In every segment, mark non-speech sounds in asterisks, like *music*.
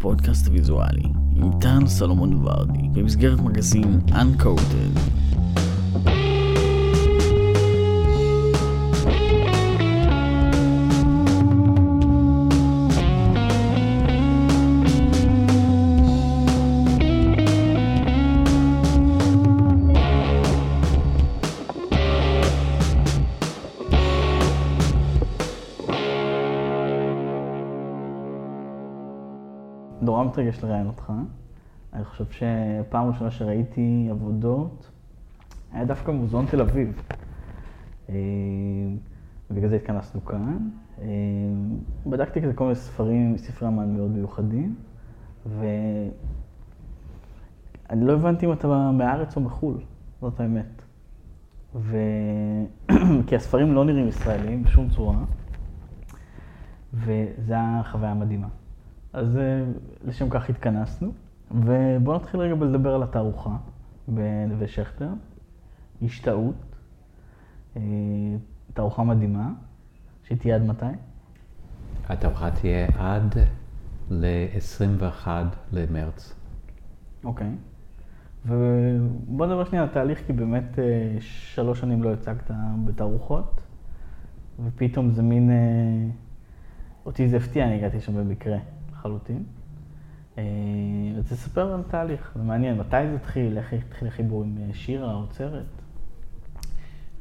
הפודקאסט הוויזואלי, עם טרן סלומון ורדי, במסגרת מגזין Uncoded. מתרגש לראיין אותך. אני חושב שפעם ראשונה שראיתי עבודות היה דווקא מוזיאון תל אביב. אה, בגלל זה התכנסנו כאן. אה, בדקתי כזה כל מיני ספרים, ספרי אמן מאוד מיוחדים, ואני לא הבנתי אם אתה מהארץ או מחו"ל, זאת האמת. ו... *clears throat* כי הספרים לא נראים ישראלים בשום צורה, וזו הייתה חוויה מדהימה. אז אה, לשם כך התכנסנו, ובואו נתחיל רגע בלדבר על התערוכה בנווה שכטר, השתאות, אה, תערוכה מדהימה, שהיא תהיה עד מתי? התערוכה תהיה עד ל-21 למרץ. אוקיי. ובוא נדבר שנייה על התהליך, כי באמת אה, שלוש שנים לא הצגת בתערוכות, ופתאום זה מין... אותי זה הפתיע, אני הגעתי שם במקרה. לחלוטין. אז אה, תספר על התהליך, זה מעניין, מתי זה התחיל, איך התחיל החיבור עם אה, שירה, האוצרת?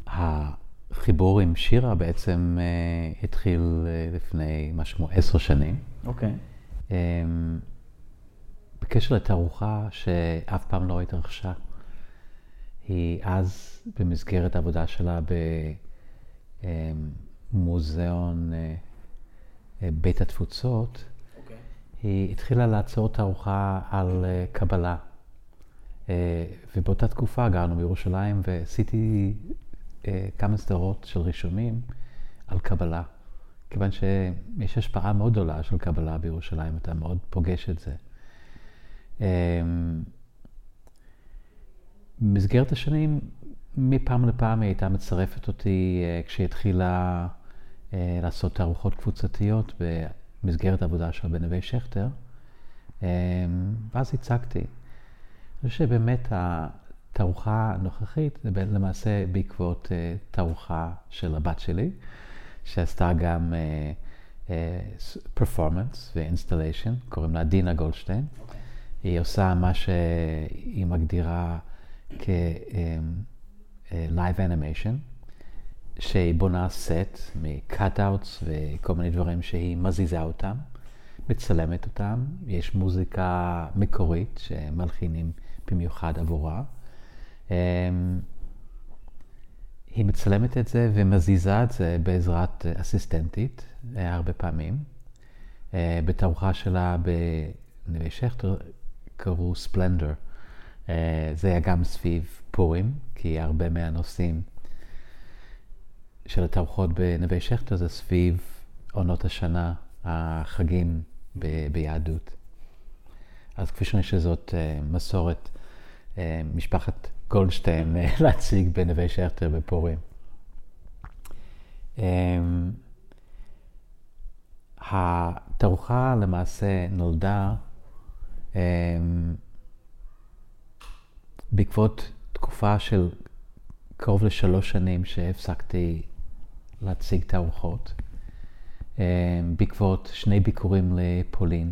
החיבור עם שירה בעצם uh, התחיל uh, לפני משהו כמו עשר שנים. אוקיי. Okay. Um, בקשר לתערוכה שאף פעם לא התרחשה. היא אז, במסגרת העבודה שלה במוזיאון uh, בית התפוצות, היא התחילה לעצור תערוכה על אה, קבלה. אה, ובאותה תקופה גרנו בירושלים ועשיתי אה, כמה סדרות של רישומים על קבלה. כיוון שיש השפעה מאוד גדולה של קבלה בירושלים, אתה מאוד פוגש את זה. במסגרת השנים, מפעם לפעם היא הייתה מצרפת אותי כשהיא התחילה לעשות תערוכות קבוצתיות במסגרת העבודה שלה בנווה שכטר, אמ, ואז הצגתי. אני חושב שבאמת התערוכה הנוכחית זה למעשה בעקבות אה, תערוכה של הבת שלי, שעשתה גם פרפורמנס אה, ו installation, קוראים לה דינה גולדשטיין. אוקיי. אוקיי. היא עושה מה שהיא מגדירה כ-live um, animation. שהיא בונה סט מ-cutouts וכל מיני דברים שהיא מזיזה אותם, מצלמת אותם, יש מוזיקה מקורית שמלחינים במיוחד עבורה. אמ, היא מצלמת את זה ומזיזה את זה בעזרת אסיסטנטית אה, הרבה פעמים. אה, בתערוכה שלה בנווה שכטר קראו ספלנדר. אה, זה היה גם סביב פורים, כי הרבה מהנושאים של התערוכות בנווה שכטר זה סביב עונות השנה, החגים ב- ביהדות. אז כפי שאני שזאת uh, מסורת uh, משפחת גולדשטיין uh, *laughs* להציג בנווה שכטר בפורים. Um, התערוכה למעשה נולדה um, בעקבות תקופה של קרוב לשלוש שנים שהפסקתי להציג תערוכות אה, בעקבות שני ביקורים לפולין.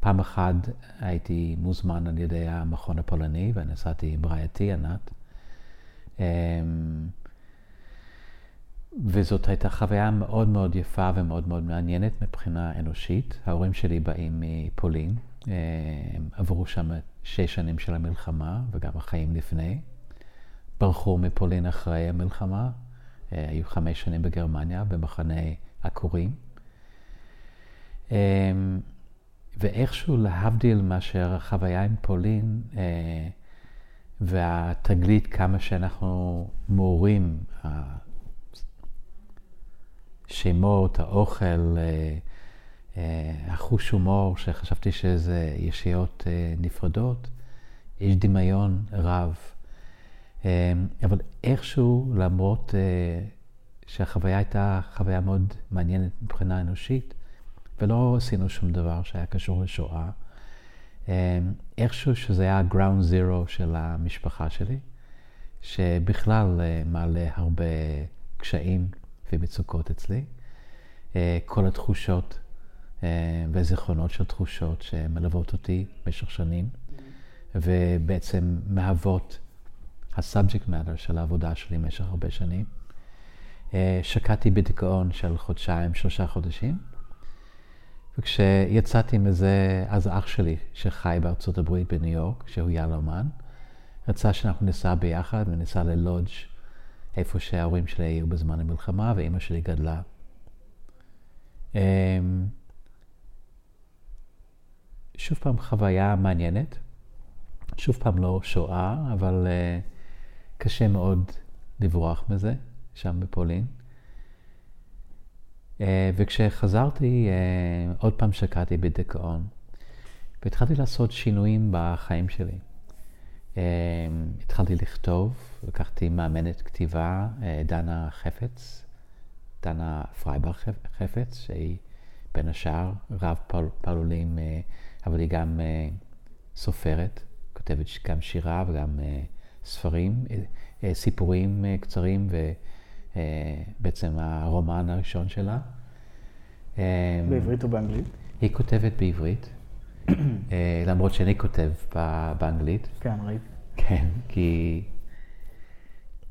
פעם אחת הייתי מוזמן על ידי המכון הפולני ונסעתי עם רעייתי ענת. אה, וזאת הייתה חוויה מאוד מאוד יפה ומאוד מאוד מעניינת מבחינה אנושית. ההורים שלי באים מפולין, אה, הם עברו שם שש שנים של המלחמה וגם החיים לפני. ברחו מפולין אחרי המלחמה, היו חמש שנים בגרמניה, במחנה עקורים. אמ, ואיכשהו להבדיל מאשר החוויה עם פולין, אה, והתגלית כמה שאנחנו מורים, השמות, האוכל, אה, החוש הומור, שחשבתי שזה ישיות נפרדות, יש דמיון רב. אמ, אבל איכשהו, למרות אה, שהחוויה הייתה חוויה מאוד מעניינת מבחינה אנושית, ולא עשינו שום דבר שהיה קשור לשואה. איכשהו שזה היה ground zero של המשפחה שלי, שבכלל מעלה הרבה קשיים ומצוקות אצלי. כל התחושות וזיכרונות של תחושות שמלוות אותי במשך שנים, ובעצם מהוות ה-subject matter של העבודה שלי במשך הרבה שנים. שקעתי בדיכאון של חודשיים, שלושה חודשים. וכשיצאתי מזה, אז אח שלי, שחי בארצות הברית בניו יורק, שהוא יהלומן, רצה שאנחנו ניסע ביחד וניסע ללודג' איפה שההורים שלי היו בזמן המלחמה, ואימא שלי גדלה. אמ, שוב פעם חוויה מעניינת, שוב פעם לא שואה, אבל uh, קשה מאוד לברוח מזה, שם בפולין. אה, וכשחזרתי, אה, עוד פעם שקעתי בדיכאון, והתחלתי לעשות שינויים בחיים שלי. אה, התחלתי לכתוב, לקחתי מאמנת כתיבה, דנה חפץ, דנה פרייבר חפץ, שהיא בין השאר רב פעלולים, אה, אבל היא גם סופרת, כותבת גם שירה וגם ספרים, אה, סיפורים אה, קצרים, ובעצם הרומן הראשון שלה. בעברית או באנגלית? היא כותבת בעברית, למרות שאני כותב באנגלית. כן, ראיתי. כן, כי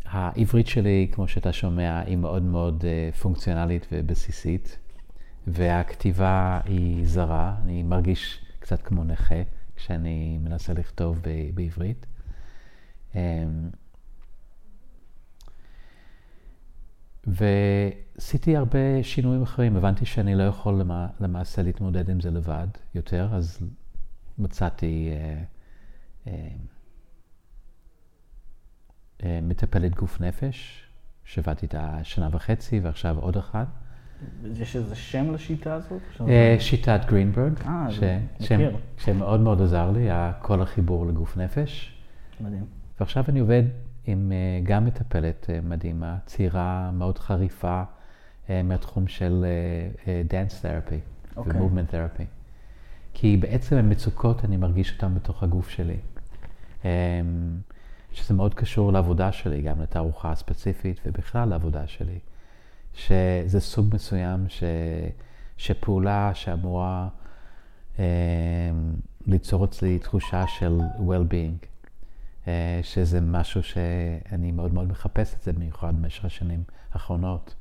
העברית שלי, כמו שאתה שומע, היא מאוד מאוד פונקציונלית ובסיסית, והכתיבה היא זרה, אני מרגיש קצת כמו נכה כשאני מנסה לכתוב בעברית. ועשיתי הרבה שינויים אחרים, הבנתי שאני לא יכול למעשה להתמודד עם זה לבד יותר, אז מצאתי אה, אה, אה, מטפלת גוף נפש, שעבדתי איתה שנה וחצי ועכשיו עוד אחת. יש איזה שם לשיטה הזאת? שיטת גרינברג. שמאוד מאוד עזר לי, כל החיבור לגוף נפש. מדהים. ועכשיו אני עובד עם גם מטפלת מדהימה, צעירה מאוד חריפה מהתחום של דאנס תרפי ומובמנט תרפי. כי בעצם המצוקות, אני מרגיש אותן בתוך הגוף שלי. שזה מאוד קשור לעבודה שלי, גם לתערוכה הספציפית ובכלל לעבודה שלי. שזה סוג מסוים ש, שפעולה שאמורה אה, ליצור אצלי תחושה של well-being, אה, שזה משהו שאני מאוד מאוד מחפש את זה, במיוחד במשך השנים האחרונות.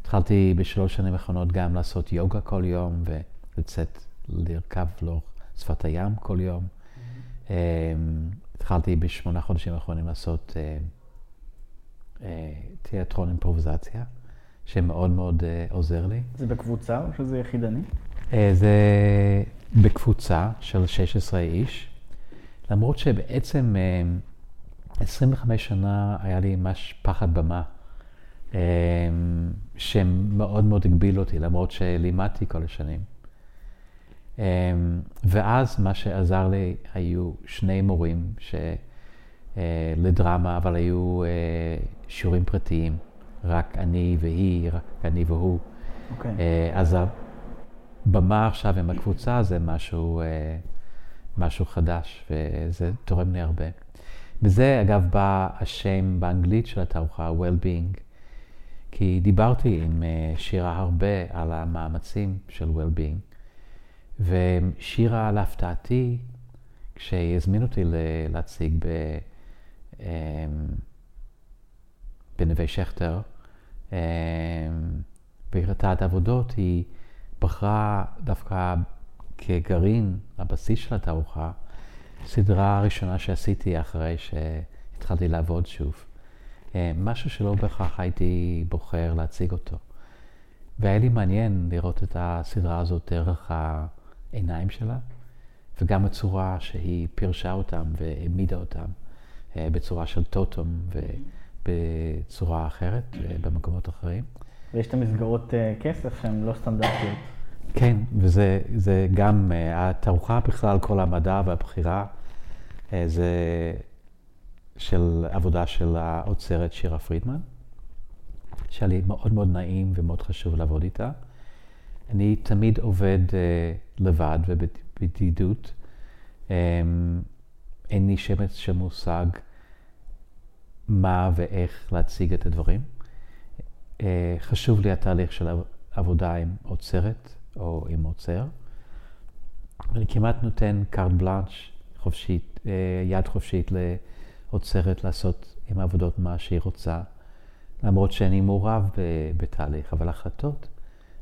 התחלתי בשלוש שנים האחרונות גם לעשות יוגה כל יום ולצאת לרכב לאורך שפת הים כל יום. Mm-hmm. התחלתי בשמונה חודשים האחרונים לעשות אה, אה, תיאטרון אימפרוביזציה, שמאוד מאוד אה, עוזר לי. זה בקבוצה או שזה יחידני? אה, זה בקבוצה של 16 איש, למרות שבעצם אה, 25 שנה היה לי ממש פחד במה, אה, שמאוד מאוד הגביל אותי, למרות שלימדתי כל השנים. אמ, ואז מה שעזר לי היו שני מורים ש... אה, לדרמה, אבל היו אה, שיעורים פרטיים, רק אני והיא, רק אני והוא. Okay. אוקיי. אה, אז הבמה עכשיו עם הקבוצה זה משהו, משהו חדש, וזה תורם לי הרבה. בזה, אגב, בא השם באנגלית של התערוכה, well-being, כי דיברתי עם שירה הרבה על המאמצים של well-being. ושירה, להפתעתי, כשהזמין אותי להציג ב, אמ, בנווה שכטר, אמ, בהירתת עבודות, היא בחרה דווקא כגרעין, הבסיס של התערוכה, סדרה ראשונה שעשיתי אחרי שהתחלתי לעבוד שוב. אמ, משהו שלא בהכרח הייתי בוחר להציג אותו. והיה לי מעניין לראות את הסדרה הזאת דרך. העיניים שלה, וגם הצורה שהיא פירשה אותם והעמידה אותם אה, בצורה של טוטום ובצורה אחרת אה, במקומות אחרים. ויש את המסגרות אה, כסף שהן לא סטנדרטיות. כן, וזה גם, התערוכה בכלל, כל המדע והבחירה, זה של עבודה של האוצרת שירה פרידמן, שהיה לי מאוד מאוד נעים ומאוד חשוב לעבוד איתה. אני תמיד עובד uh, לבד ובבדידות. Um, אין לי שמץ של מושג מה ואיך להציג את הדברים. חשוב לי התהליך של עבודה עם אוצרת או עם אוצר. ואני כמעט נותן קארט בלאנש, חופשית, uh, יד חופשית לאוצרת לעשות עם העבודות מה שהיא רוצה, למרות שאני מעורב בתהליך, אבל החלטות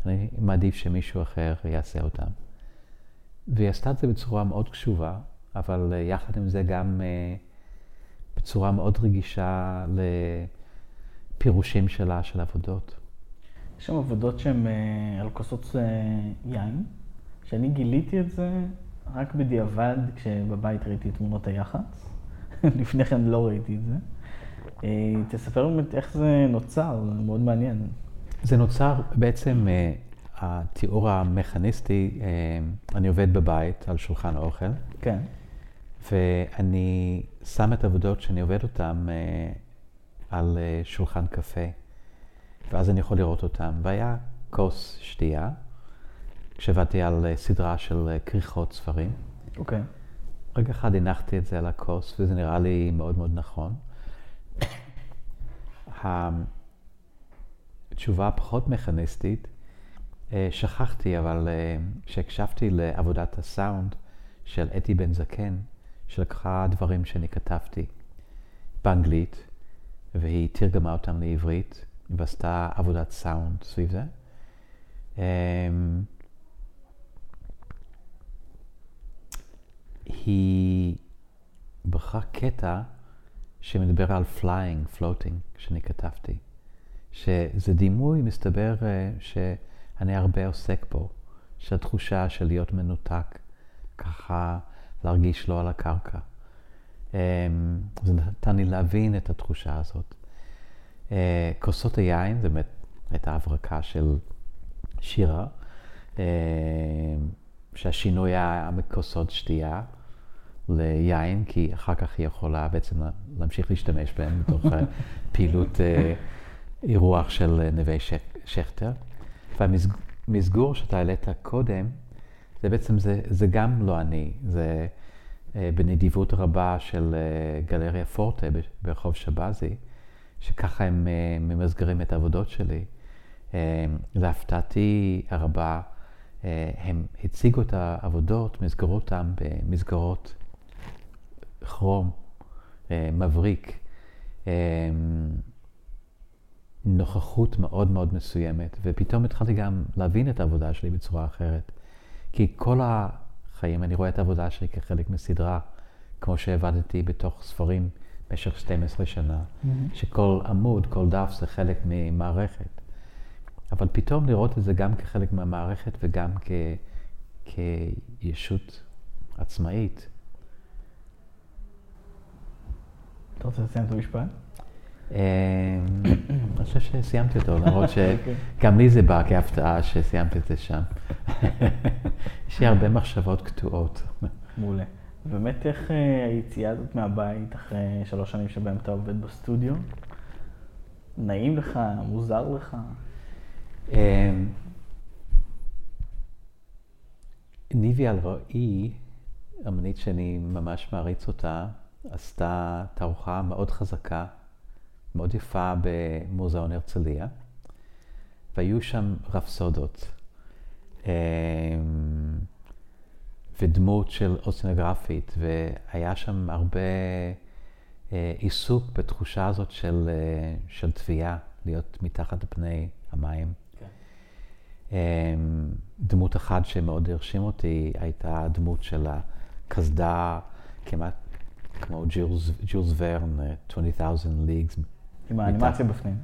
אני מעדיף שמישהו אחר יעשה אותם. והיא עשתה את זה בצורה מאוד קשובה, אבל אה, יחד עם זה גם אה, בצורה מאוד רגישה לפירושים שלה, של עבודות. יש שם עבודות שהן אה, על כוסות יין, שאני גיליתי את זה רק בדיעבד כשבבית ראיתי את תמונות היח"צ. *laughs* לפני כן לא ראיתי את זה. תספר באמת איך זה נוצר, זה מאוד מעניין. זה נוצר בעצם, התיאור המכניסטי, אני עובד בבית על שולחן האוכל. כן. ואני שם את העבודות שאני עובד אותן על שולחן קפה, ואז אני יכול לראות אותן. והיה כוס שתייה, כשעבדתי על uh, סדרה של uh, כריכות ספרים. אוקיי. Okay. רגע אחד הנחתי את זה על הכוס, וזה נראה לי מאוד מאוד נכון. *coughs* תשובה פחות מכניסטית, אה, שכחתי, אבל אה, כשהקשבתי לעבודת הסאונד של אתי בן זקן, שלקחה דברים שאני כתבתי באנגלית, והיא תרגמה אותם לעברית, ועשתה עבודת סאונד סביב זה. אמ, היא בחרה קטע שמדבר על flying, floating, שאני כתבתי. שזה דימוי, מסתבר, אה, שאני הרבה עוסק בו, שהתחושה של להיות מנותק, ככה להרגיש לא על הקרקע. אמ, זה נתן לי להבין את התחושה הזאת. אה, כוסות היין, זו באמת הייתה הברקה של שירה, אה, שהשינוי היה מכוסות שתייה ליין, כי אחר כך היא יכולה בעצם להמשיך להשתמש בהם בתוך *laughs* פעילות אירוח של נווה שכטר. והמסגור שאתה העלית קודם, זה בעצם, זה, זה גם לא אני, זה אה, בנדיבות רבה של אה, גלריה פורטה ברחוב שבזי, שככה הם אה, ממסגרים את העבודות שלי. להפתעתי הרבה, הם הציגו את העבודות, מסגרו אותם במסגרות כרום, מבריק. נוכחות מאוד מאוד מסוימת, ופתאום התחלתי גם להבין את העבודה שלי בצורה אחרת. כי כל החיים אני רואה את העבודה שלי כחלק מסדרה, כמו שעבדתי בתוך ספרים במשך 12 שנה, mm-hmm. שכל עמוד, כל דף זה חלק ממערכת. אבל פתאום לראות את זה גם כחלק מהמערכת וגם כ... כישות עצמאית. אתה רוצה לסיים את המשפט? אה, אני חושב שסיימתי אותו, למרות *laughs* שגם לי זה בא כהפתעה שסיימתי את זה שם. *laughs* יש לי הרבה מחשבות קטועות. מעולה. באמת איך אה, היציאה הזאת מהבית אחרי שלוש שנים שבהם אתה עובד בסטודיו? נעים לך? מוזר לך? אה, ניבי אלרועי, אמנית שאני ממש מעריץ אותה, עשתה תערוכה מאוד חזקה מאוד יפה במוזיאון הרצליה, והיו שם רפסודות אמ, ודמות של אוצנוגרפית, והיה שם הרבה אה, עיסוק בתחושה הזאת של, אה, של תביעה, להיות מתחת לפני המים. כן. אמ, דמות אחת שמאוד הרשים אותי הייתה הדמות של הקסדה, כמעט כמו ג'ולס ורן, 20,000 ליגס עם האנימציה בפנים.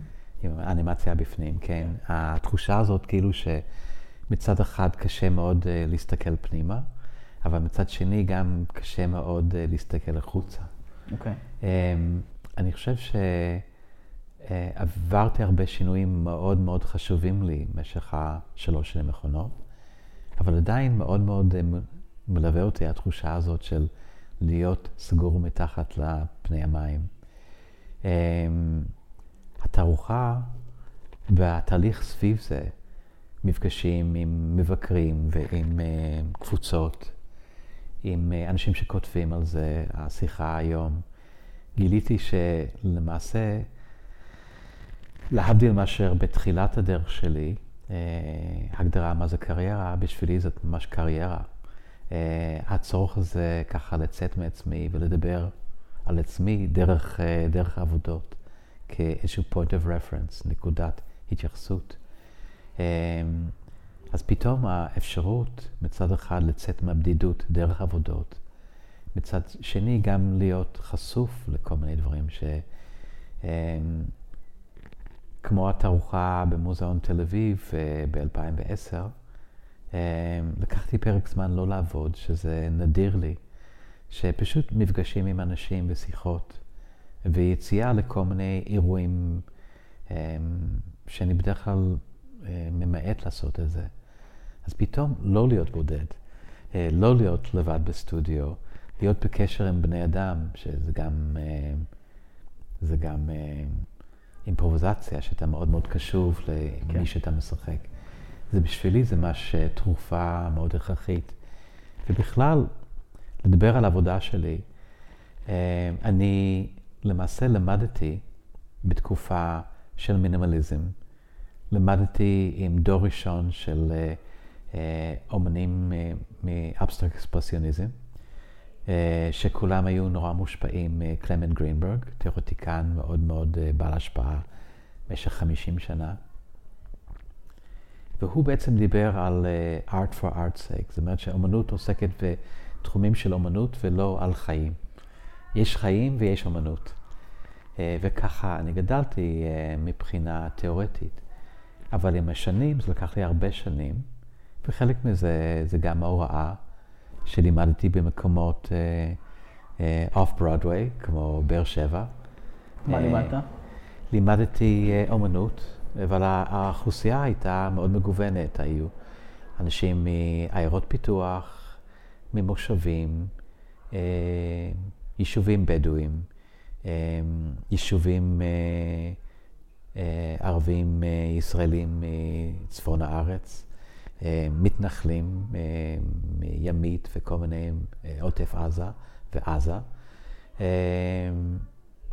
עם האנימציה בפנים, כן. התחושה הזאת כאילו שמצד אחד קשה מאוד uh, להסתכל פנימה, אבל מצד שני גם קשה מאוד uh, להסתכל החוצה. אוקיי. Okay. Um, אני חושב שעברתי uh, הרבה שינויים מאוד מאוד חשובים לי במשך השלוש שנים האחרונות, אבל עדיין מאוד מאוד uh, מלווה אותי התחושה הזאת של להיות סגור מתחת לפני המים. אמ, התערוכה והתהליך סביב זה מפגשים עם מבקרים ועם קבוצות, עם אנשים שכותבים על זה, השיחה היום. גיליתי שלמעשה, להבדיל מאשר בתחילת הדרך שלי, הגדרה מה זה קריירה, בשבילי זאת ממש קריירה. הצורך הזה ככה לצאת מעצמי ולדבר על עצמי דרך, דרך העבודות, כאיזשהו point of reference, נקודת התייחסות. אז פתאום האפשרות מצד אחד לצאת מהבדידות דרך עבודות, מצד שני גם להיות חשוף לכל מיני דברים ש... כמו התערוכה במוזיאון תל אביב אה, ב-2010, לקחתי פרק זמן לא לעבוד, שזה נדיר לי, שפשוט מפגשים עם אנשים ושיחות, ויציאה לכל מיני אירועים שאני בדרך כלל אה, ממעט לעשות את זה. אז פתאום לא להיות בודד, אה, לא להיות לבד בסטודיו, להיות בקשר עם בני אדם, שזה גם, אה, זה גם אימפרוביזציה, שאתה מאוד מאוד קשוב למי כן. שאתה משחק. זה בשבילי, זה ממש תרופה מאוד הכרחית. ובכלל, לדבר על העבודה שלי, אני למעשה למדתי בתקופה של מינימליזם. למדתי עם דור ראשון של אה, אה, אומנים מ abstract expressionism, אה, שכולם היו נורא מושפעים מקלמנט גרינברג, תיאורטיקן מאוד מאוד בעל השפעה במשך 50 שנה. והוא בעצם דיבר על art for art's sake, זאת אומרת שאומנות עוסקת בתחומים של אומנות ולא על חיים. יש חיים ויש אומנות. וככה אני גדלתי מבחינה תיאורטית. אבל עם השנים, זה לקח לי הרבה שנים, וחלק מזה זה גם ההוראה שלימדתי במקומות אוף uh, ברודוויי, uh, כמו באר שבע. מה uh, לימדת? לימדתי uh, אומנות, אבל האוכלוסייה הייתה מאוד מגוונת. היו אנשים מעיירות פיתוח, ממושבים, uh, יישובים בדואים, uh, יישובים... Uh, אה, ערבים אה, ישראלים מצפון הארץ, מתנחלים מימית וכל מיני עוטף עזה ועזה.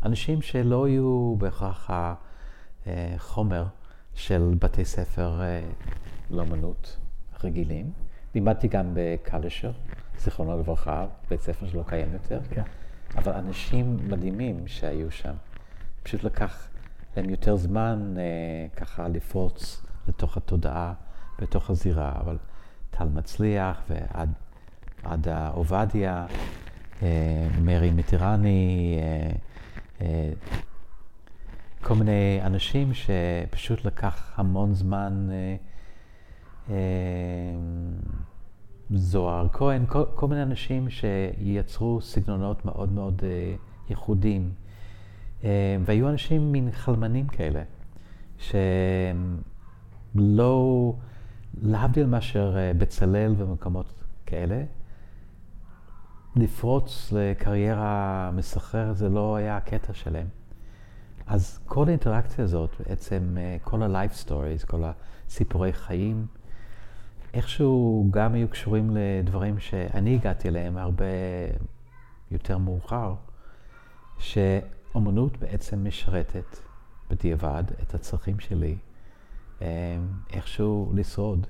אנשים שלא היו בהכרח החומר של בתי ספר לאומנות רגילים. לימדתי גם בקלישר, זיכרונו לברכה, בית ספר שלא קיים יותר. כן. אבל אנשים מדהימים שהיו שם. פשוט לקח להם יותר זמן אה, ככה לפרוץ לתוך התודעה, בתוך הזירה, אבל טל מצליח ועד עובדיה, אה, מרי מטירני, אה, אה, כל מיני אנשים שפשוט לקח המון זמן, אה, אה, זוהר כהן, כל, כל מיני אנשים שיצרו סגנונות מאוד מאוד אה, ייחודיים. אה, והיו אנשים מין חלמנים כאלה, שלא, להבדיל מאשר אה, בצלאל ומקומות כאלה, לפרוץ לקריירה מסחררת זה לא היה הקטע שלהם. אז כל האינטראקציה הזאת, בעצם אה, כל ה-life stories, כל הסיפורי חיים, איכשהו גם היו קשורים לדברים שאני הגעתי אליהם הרבה יותר מאוחר, ש... אומנות בעצם משרתת בדיעבד את הצרכים שלי, איכשהו לשרוד,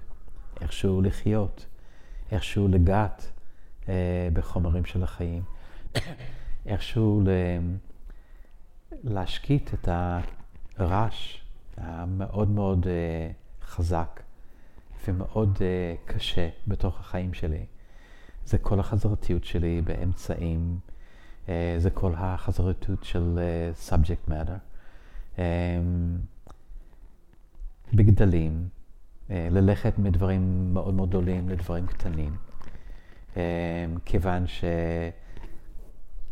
איכשהו לחיות, איכשהו לגעת אה, בחומרים של החיים, *coughs* איכשהו להשקיט את הרעש המאוד מאוד אה, חזק ומאוד אה, קשה בתוך החיים שלי. זה כל החזרתיות שלי באמצעים אה, זה כל החזרתיות של אה, subject matter. אה, בגדלים, ללכת מדברים מאוד מאוד גדולים לדברים קטנים. כיוון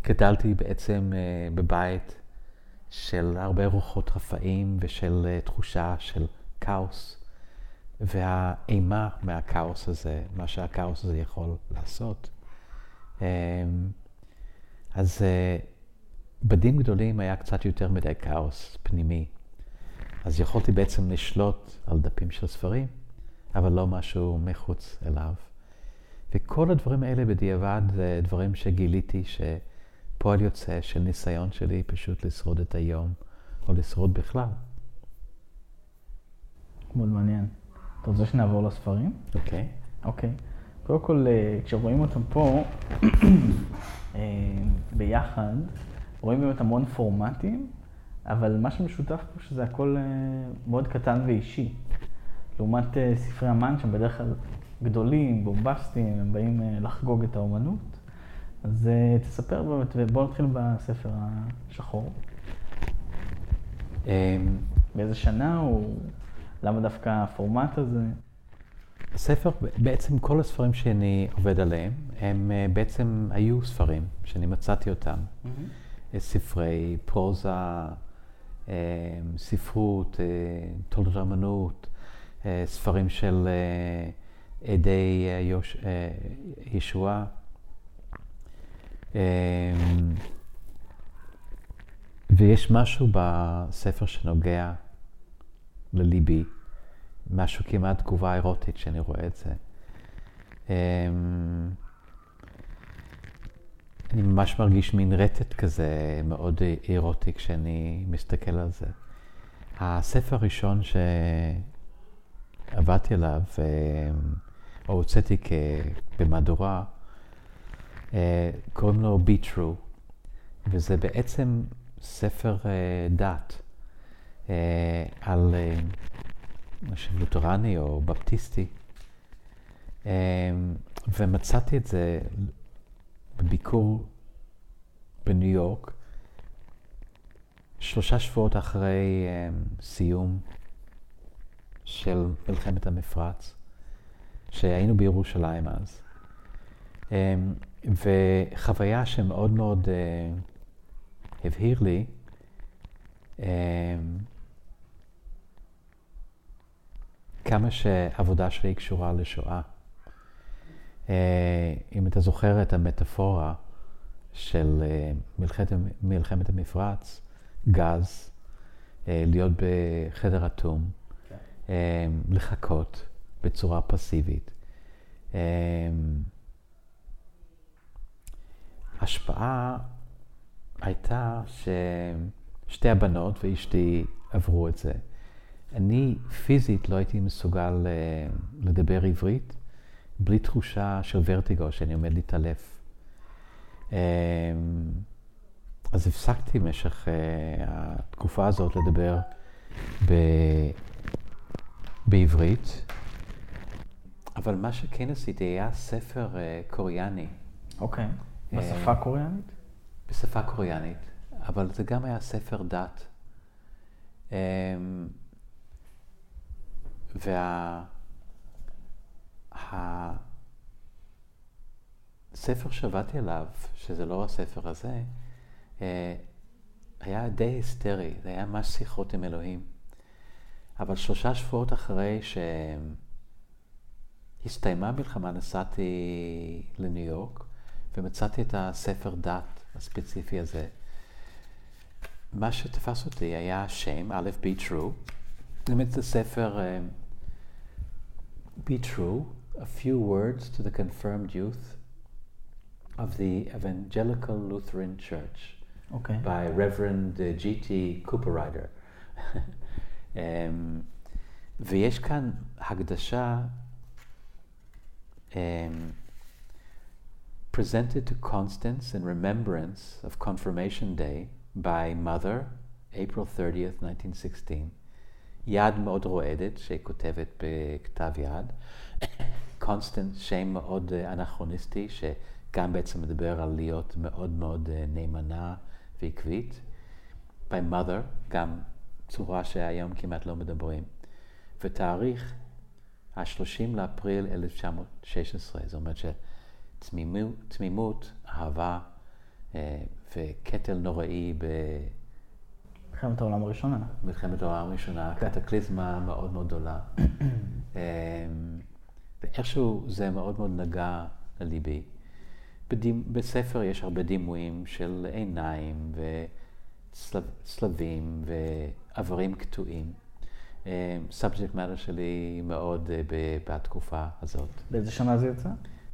שגדלתי בעצם בבית של הרבה רוחות רפאים ושל תחושה של כאוס, והאימה מהכאוס הזה, מה שהכאוס הזה יכול לעשות. אז בדים גדולים היה קצת יותר מדי כאוס פנימי. אז יכולתי בעצם לשלוט על דפים של ספרים, אבל לא משהו מחוץ אליו. וכל הדברים האלה בדיעבד זה דברים שגיליתי שפועל יוצא של ניסיון שלי פשוט לשרוד את היום, או לשרוד בכלל. מאוד מעניין. אתה רוצה שנעבור לספרים? אוקיי. Okay. אוקיי. Okay. קודם כל, אה, כשרואים אותם פה אה, ביחד, רואים באמת המון פורמטים, אבל מה שמשותף פה שזה הכל אה, מאוד קטן ואישי. לעומת ספרי אמן שהם בדרך כלל גדולים, בומבסטיים, הם באים לחגוג את האומנות. אז תספר באמת, ובואו נתחיל בספר השחור. באיזה שנה הוא, למה דווקא הפורמט הזה? הספר, בעצם כל הספרים שאני עובד עליהם, הם אה, בעצם היו ספרים שאני מצאתי אותם. Mm-hmm. ספרי פרוזה, אה, ספרות, תולדות האמנות, ספרים של עדי יוש... ישועה. ויש משהו בספר שנוגע לליבי. משהו כמעט תגובה אירוטית כשאני רואה את זה. אני ממש מרגיש מין רטט כזה מאוד אירוטי כשאני מסתכל על זה. הספר הראשון שעבדתי עליו, אמ, או הוצאתי במהדורה, אה, קוראים לו Be True, וזה בעצם ספר אה, דת אה, על משהו לותרני או בפטיסטי. ומצאתי את זה בביקור בניו יורק, שלושה שבועות אחרי um, סיום של מלחמת המפרץ, שהיינו בירושלים אז. Um, וחוויה שמאוד מאוד uh, הבהיר לי, um, כמה שהעבודה שלי קשורה לשואה. אה, אם אתה זוכר את המטאפורה של אה, מלחמת, מלחמת המפרץ, גז, אה, להיות בחדר אטום, כן. לחכות בצורה פסיבית. השפעה הייתה ששתי הבנות ואשתי עברו את זה. אני פיזית לא הייתי מסוגל לדבר עברית בלי תחושה של ורטיגו שאני עומד להתעלף. Um, אז הפסקתי במשך uh, התקופה הזאת לדבר ב... בעברית, אבל מה שכן עשיתי היה ספר uh, קוריאני. אוקיי, okay. בשפה קוריאנית? בשפה קוריאנית, אבל זה גם היה ספר דת. Um, והספר וה... שעבדתי עליו, שזה לא הספר הזה, אה, היה די היסטרי, זה היה ממש שיחות עם אלוהים. אבל שלושה שבועות אחרי שהסתיימה המלחמה, נסעתי לניו יורק ומצאתי את הספר דת הספציפי הזה. מה שתפס אותי היה שם, א', be true. באמת זה ספר uh, Be True, a few words to the confirmed youth of the Evangelical Lutheran Church okay. by Reverend uh, G.T. Cooperrider. *laughs* um, ויש כאן הקדשה um, presented to Constance in remembrance of Confirmation Day by Mother, April 30th, 1916. יד מאוד רועדת, שכותבת בכתב יד. *coughs* קונסטנט, שם מאוד אה, אנכרוניסטי, שגם בעצם מדבר על להיות מאוד מאוד אה, נאמנה ועקבית. by mother, גם צורה שהיום כמעט לא מדברים. ותאריך ה-30 לאפריל 1916, זאת אומרת שתמימות, אהבה אה, וקטל נוראי ב... מלחמת העולם הראשונה. מלחמת העולם הראשונה, כן. קטקליזמה מאוד מאוד גדולה. *coughs* ואיכשהו זה מאוד מאוד נגע לליבי. בדימ... בספר יש הרבה דימויים של עיניים וצלבים ואיברים קטועים. subject matter שלי מאוד אה, בתקופה הזאת. באיזה שנה זה יצא?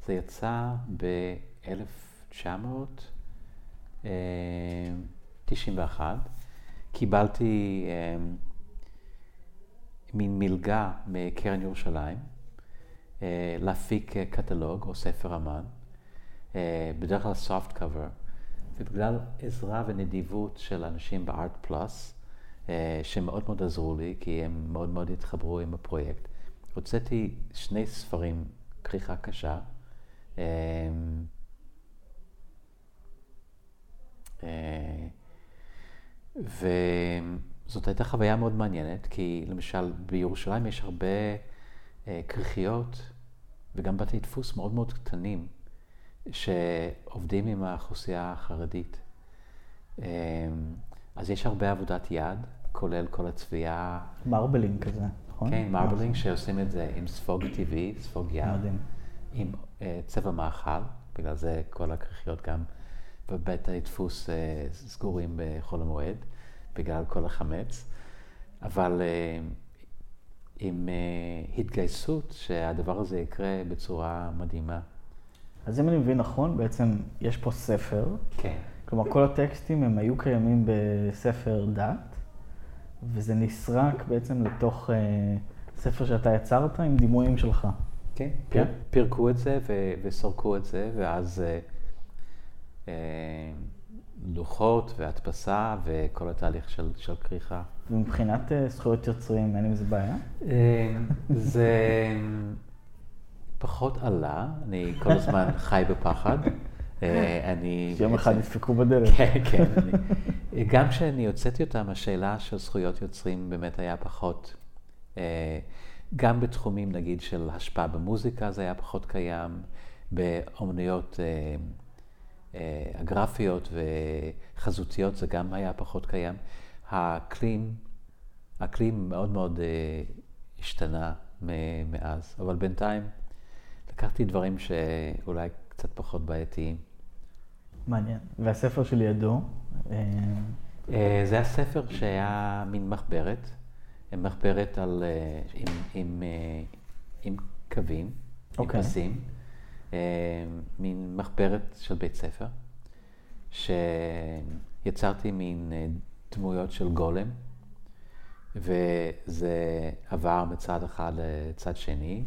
זה יצא ב-1991. קיבלתי um, מין מלגה מקרן ירושלים להפיק קטלוג או ספר אמן, uh, בדרך כלל soft cover, ובגלל עזרה ונדיבות של אנשים בארט פלאס, שמאוד מאוד עזרו לי, כי הם מאוד מאוד התחברו עם הפרויקט. הוצאתי שני ספרים, כריכה קשה. אה, וזאת הייתה חוויה מאוד מעניינת, כי למשל בירושלים יש הרבה אה, כריכיות וגם בתי דפוס מאוד מאוד קטנים, שעובדים עם האוכלוסייה החרדית. אמ, אז יש הרבה עבודת יד, כולל כל הצביעה. מרבלינג כזה, נכון? כן, מרבלינג שעושים את זה עם ספוג טבעי, ספוג יד. מדהים. עם uh, צבע מאכל, בגלל זה כל הכריכיות גם בבית דפוס uh, סגורים בחול המועד, בגלל כל החמץ. אבל עם uh, התגייסות שהדבר הזה יקרה בצורה מדהימה. אז אם אני מבין נכון, בעצם יש פה ספר. כן. כלומר, כל הטקסטים הם היו קיימים בספר דת, וזה נסרק בעצם לתוך אה, ספר שאתה יצרת עם דימויים שלך. כן, פיר, פירקו את זה ו- וסרקו את זה, ואז אה, אה, לוחות והדפסה וכל התהליך של, של כריכה. ומבחינת אה, זכויות יוצרים, אין עם זה בעיה? אה, זה פחות עלה, אני כל הזמן *laughs* חי בפחד. אה, אני... שיום אחד ידפקו בדלת. כן, כן. אני, גם כשאני הוצאתי אותם, השאלה של זכויות יוצרים באמת היה פחות. גם בתחומים, נגיד, של השפעה במוזיקה זה היה פחות קיים, באומנויות הגרפיות וחזותיות זה גם היה פחות קיים. האקלים, האקלים מאוד מאוד השתנה מאז, אבל בינתיים לקחתי דברים שאולי קצת פחות בעייתיים. מעניין. והספר שלידו? אה, זה הספר שהיה מין מחברת, מחברת על, אה, עם, עם, אה, עם קווים, okay. עם אוקיי. פסים, מין מחברת של בית ספר, שיצרתי מין דמויות של גולם, וזה עבר מצד אחד לצד שני,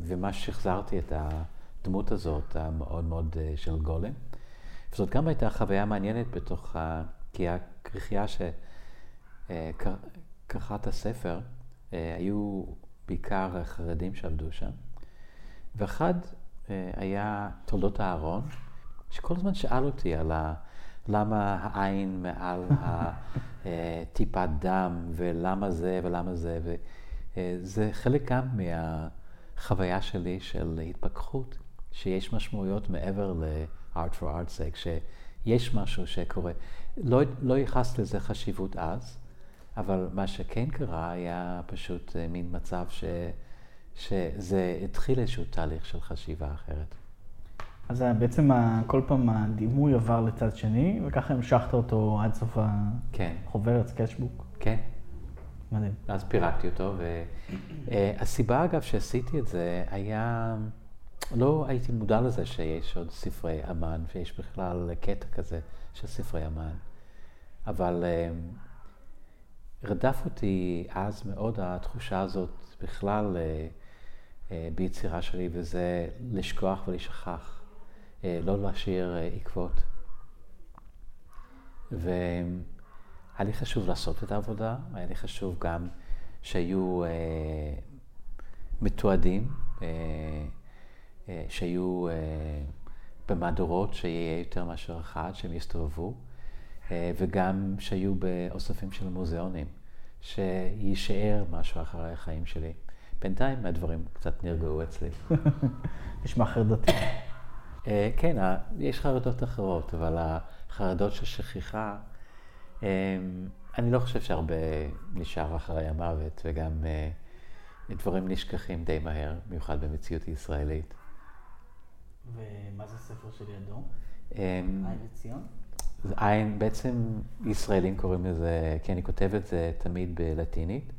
ומה שחזרתי את. הדמות הזאת, המאוד מאוד אה, של גולם. וזאת גם הייתה חוויה מעניינת בתוך, ה... כי הכריכייה שכרכה את הספר, אה, היו בעיקר חרדים שעבדו שם. ואחד אה, היה תולדות אהרון, שכל הזמן שאל אותי על ה... למה העין מעל *laughs* הטיפת דם, ולמה זה ולמה זה, וזה חלק גם מהחוויה שלי של התפכחות. שיש משמעויות מעבר ל-art for art sake, שיש משהו שקורה. לא, לא ייחס לזה חשיבות אז, אבל מה שכן קרה היה פשוט אה, מין מצב ש, שזה התחיל איזשהו תהליך של חשיבה אחרת. אז בעצם כל פעם הדימוי עבר לצד שני, וככה המשכת אותו עד סוף החוברת, כן. סקצ'בוק. כן. מדהים. אז פירקתי אותו, והסיבה אה, אגב שעשיתי את זה היה... לא הייתי מודע לזה שיש עוד ספרי אמן, ויש בכלל קטע כזה של ספרי אמן. אבל um, רדף אותי אז מאוד התחושה הזאת בכלל uh, ביצירה שלי, וזה לשכוח ולשכח, uh, לא להשאיר uh, עקבות. והיה לי חשוב לעשות את העבודה, היה לי חשוב גם שהיו מתועדים. אה, שיהיו אה, במהדורות, שיהיה יותר מאשר אחד, שהם יסתובבו, אה, וגם שיהיו באוספים של מוזיאונים, שיישאר משהו אחרי החיים שלי. בינתיים הדברים קצת נרגעו אצלי. *laughs* נשמע חרדתי. *coughs* כן, יש חרדות אחרות, אבל החרדות של שכיחה, אני לא חושב שהרבה נשאר אחרי המוות, וגם דברים נשכחים די מהר, במיוחד במציאות ישראלית. ומה זה ספר שלידו? אמ, עין וציון? עין, בעצם ישראלים קוראים לזה, כי אני כותב את זה תמיד בלטינית,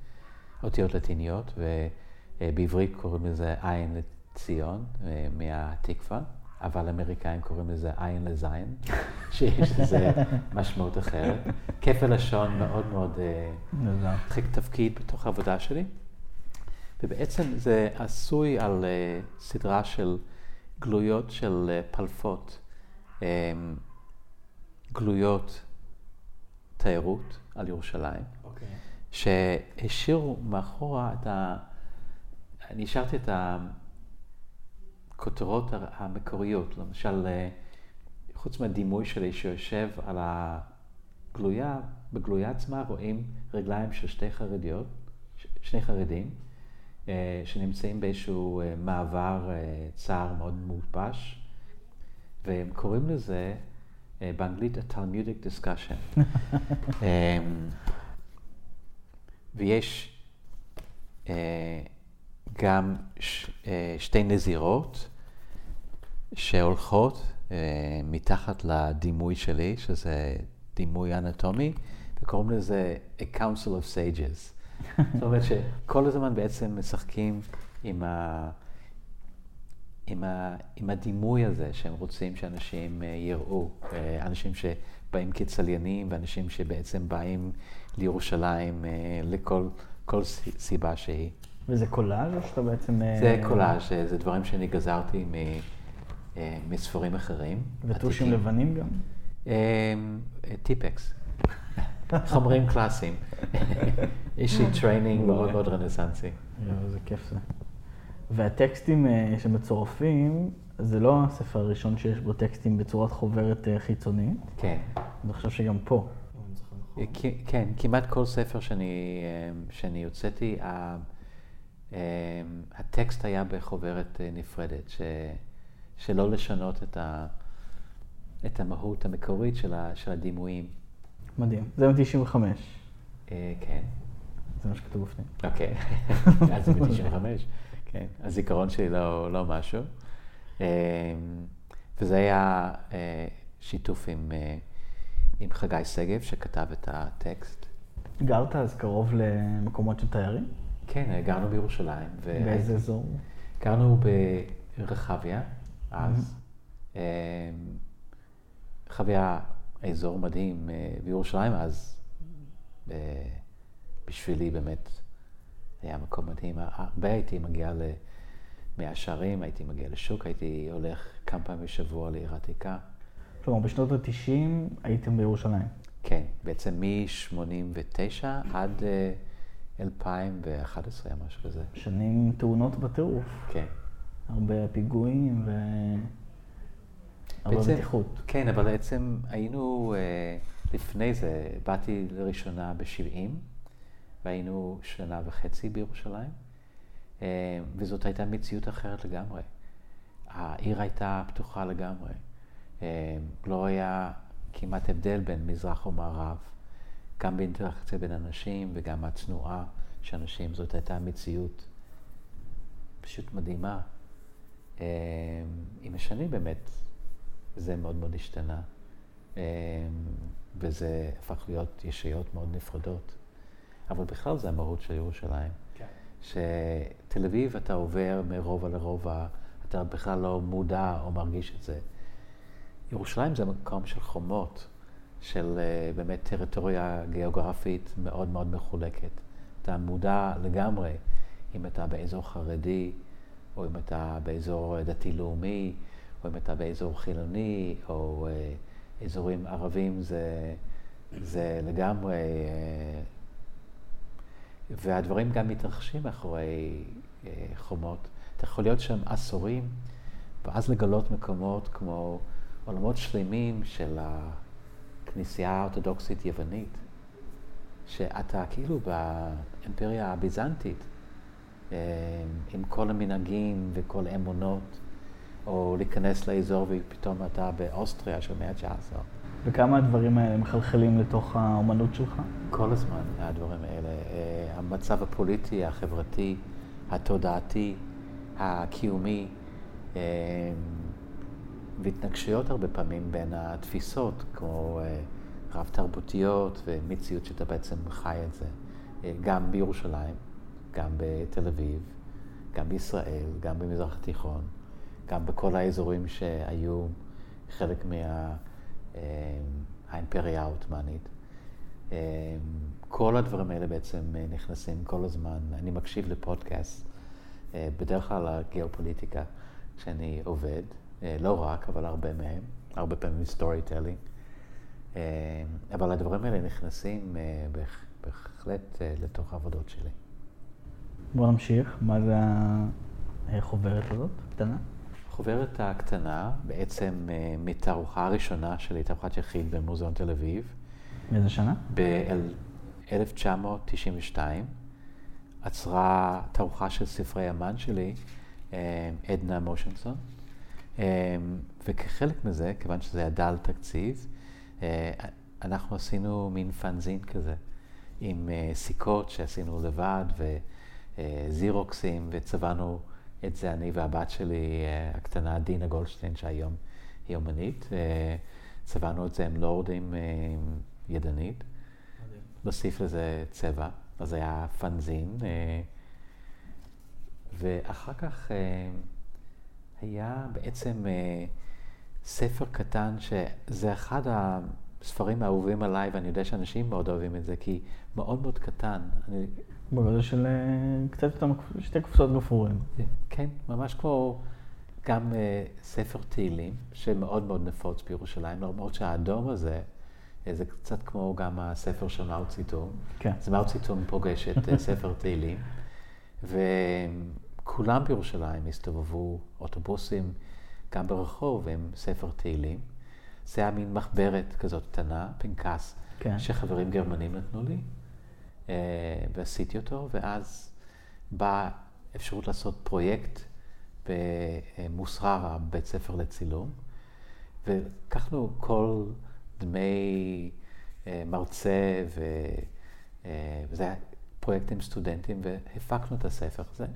אותיות לטיניות, ובעברית קוראים לזה עין לציון, מהתקווה. אבל האמריקאים קוראים לזה עין לזין, *laughs* שיש לזה משמעות אחרת. כפל לשון מאוד מאוד התחיל תפקיד בתוך העבודה שלי. ובעצם זה עשוי על סדרה של גלויות של פלפות, גלויות תיירות על ירושלים, okay. אוקיי. שהשאירו מאחורה את ה... אני השארתי את הכותרות המקוריות, למשל, uh, חוץ מהדימוי שלי שיושב על הגלויה, בגלויה עצמה רואים רגליים של שתי חרדיות, שני חרדים. אה, שנמצאים באיזשהו אה, מעבר אה, צר מאוד מולבש, והם קוראים לזה באנגלית a Talmudic discussion. *laughs* ויש גם שתי נזירות שהולכות מתחת לדימוי שלי, שזה דימוי אנטומי, וקוראים לזה a council of sages. זאת אומרת שכל הזמן בעצם משחקים עם, ה... עם, ה... עם הדימוי הזה שהם רוצים שאנשים אה, יראו. אה, אנשים שבאים כצליינים ואנשים שבעצם באים לירושלים אה, לכל כל סיבה שהיא. וזה קולאז' או שאתה בעצם... זה קולאז', זה דברים שאני גזרתי מ... מספרים אחרים. וטושים לבנים גם? טיפקס. חומרים קלאסיים. יש לי training מאוד מאוד רנסנסי. איזה כיף זה. והטקסטים אה, שמצורפים, זה לא הספר הראשון שיש בו טקסטים בצורת חוברת אה, חיצונית. כן. אני חושב שגם פה. אה, כן, כמעט כל ספר שאני הוצאתי, הטקסט היה בחוברת נפרדת, ש, שלא לשנות את, ה, את המהות המקורית של, ה, של הדימויים. מדהים. זה מ-95. כן. זה מה שכתוב בפנים. אוקיי, *laughs* אז זה ב-95, כן. הזיכרון שלי לא, לא משהו. אמ, וזה היה אה, שיתוף עם, אה, עם חגי שגב, שכתב את הטקסט. גרת אז קרוב למקומות של תיירים? כן, גרנו בירושלים. באיזה אזור? גרנו ברחביה, אז. אמ, רחביה, אזור מדהים אה, בירושלים, אז בשבילי באמת היה מקום מדהים. הרבה הייתי מגיע למאה הייתי מגיע לשוק, הייתי הולך כמה פעמים בשבוע לעיר העתיקה. כלומר, בשנות ה-90 הייתם בירושלים. כן, בעצם מ-89 עד 2011 היה משהו כזה. שנים תאונות בטירוף. כן. הרבה פיגועים ו... הרבה בטיחות. כן, אבל בעצם היינו, אה, לפני זה, באתי לראשונה ב-70. והיינו שנה וחצי בירושלים, אה, וזאת הייתה מציאות אחרת לגמרי. העיר הייתה פתוחה לגמרי. אה, לא היה כמעט הבדל בין מזרח ומערב, גם באינטראקציה בין אנשים וגם התנועה של אנשים. זאת הייתה מציאות פשוט מדהימה. אה, עם השנים באמת זה מאוד מאוד השתנה, וזה הפך להיות ישיות מאוד נפרדות. אבל בכלל זה המהות של ירושלים. כן. שתל אביב אתה עובר מרובע לרובע, אתה בכלל לא מודע או מרגיש את זה. ירושלים זה מקום של חומות, של uh, באמת טריטוריה גיאוגרפית מאוד מאוד מחולקת. אתה מודע לגמרי אם אתה באזור חרדי, או אם אתה באזור דתי-לאומי, או אם אתה באזור חילוני, או uh, אזורים ערבים, זה, זה לגמרי uh, והדברים גם מתרחשים מאחורי אה, חומות. אתה יכול להיות שם עשורים, ואז לגלות מקומות כמו עולמות שלמים של הכנסייה האורתודוקסית יוונית, שאתה כאילו באימפריה הביזנטית, אה, עם כל המנהגים וכל האמונות, או להיכנס לאזור ופתאום אתה באוסטריה של מאה ה-19. וכמה הדברים האלה מחלחלים לתוך האומנות שלך? כל הזמן הדברים האלה. אה, המצב הפוליטי, החברתי, התודעתי, הקיומי, אה, והתנגשויות הרבה פעמים בין התפיסות, כמו אה, רב תרבותיות ומציאות שאתה בעצם חי את זה, גם בירושלים, גם בתל אביב, גם בישראל, גם במזרח התיכון, גם בכל האזורים שהיו חלק מהאימפריה מה, העות'מאנית. כל הדברים האלה בעצם נכנסים כל הזמן. אני מקשיב לפודקאסט, בדרך כלל על גיאופוליטיקה, כשאני עובד, לא רק, אבל הרבה מהם, הרבה פעמים storytelling. אבל הדברים האלה נכנסים בהחלט לתוך העבודות שלי. בוא נמשיך. מה זה החוברת הזאת, קטנה? החוברת הקטנה, בעצם מתערוכה הראשונה שלי, תערוכת יחיד במוזיאון תל אביב. מאיזה שנה? ב-1992 עצרה תערוכה של ספרי אמן שלי, עדנה מושנסון, וכחלק מזה, כיוון שזה היה דל תקציב, אנחנו עשינו מין פאנזין כזה, עם סיכות שעשינו לבד, וזירוקסים, וצבענו את זה אני והבת שלי, הקטנה דינה גולדשטיין, שהיום היא אומנית. צבענו את זה עם לורדים ידנית. להוסיף לזה צבע, אז היה פאנזין. ואחר כך היה בעצם ספר קטן, שזה אחד הספרים האהובים עליי, ואני יודע שאנשים מאוד אוהבים את זה, כי מאוד מאוד קטן. אני... בגודל של קצת יותר, שתי קופסאות גפרורים. כן, ממש כמו גם uh, ספר תהילים, שמאוד מאוד נפוץ בירושלים, למרות שהאדום הזה, זה קצת כמו גם הספר של מאו ציטום. כן. אז מאו ציטום פוגש את ספר תהילים, וכולם בירושלים הסתובבו אוטובוסים, גם ברחוב, עם ספר תהילים. זה היה מין מחברת כזאת קטנה, פנקס, כן. שחברים גרמנים נתנו לי. ועשיתי אותו, ואז באה אפשרות לעשות פרויקט במוסררה, בית ספר לצילום, ולקחנו כל דמי מרצה, ו... וזה היה פרויקט עם סטודנטים, והפקנו את הספר הזה.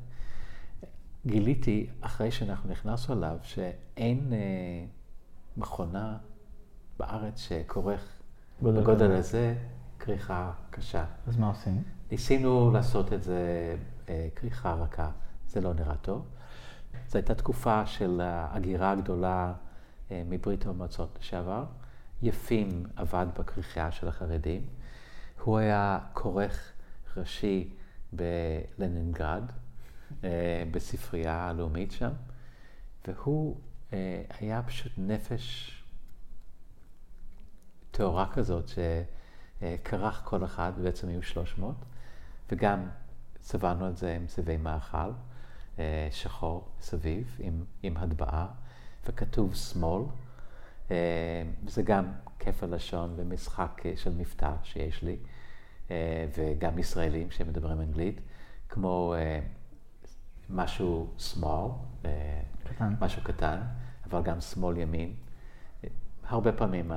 גיליתי, אחרי שאנחנו נכנסנו אליו, שאין מכונה בארץ שכורך בגודל הזה. כריכה קשה. אז מה עושים? ניסינו לעשות את זה אה, כריכה רכה, זה לא נראה טוב. זו הייתה תקופה של ההגירה הגדולה אה, מברית המועצות לשעבר. יפים עבד בכריכה של החרדים. הוא היה כורך ראשי בלנינגרד, אה, בספרייה הלאומית שם, והוא היה פשוט נפש טהורה כזאת, ש... כרך כל אחד, בעצם היו 300, וגם צבענו את זה עם צבעי מאכל, אה, שחור סביב, עם, עם הטבעה, וכתוב שמאל. אה, זה גם כיף הלשון ומשחק של מבטא שיש לי, אה, וגם ישראלים שמדברים אנגלית, כמו משהו שמאל, קטן. משהו קטן, אבל גם שמאל ימין. הרבה פעמים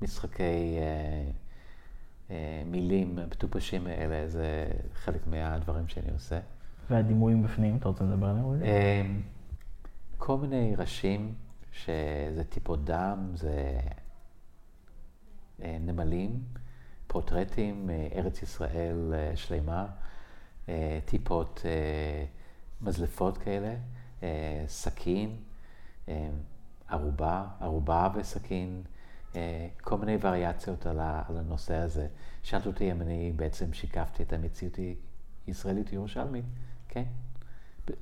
המשחקי מילים מטופשים האלה, זה חלק מהדברים שאני עושה. והדימויים בפנים, אתה רוצה לדבר עליהם כל מיני ראשים, שזה טיפות דם, זה אה, נמלים, פורטרטים, אה, ארץ ישראל אה, שלמה, טיפות מזלפות כאלה, סכין, ערובה, ערובה וסכין. אה, כל מיני וריאציות על, הנושא הזה. שאלת אותי אם אני בעצם שיקפתי את המציאות הישראלית ירושלמית, כן.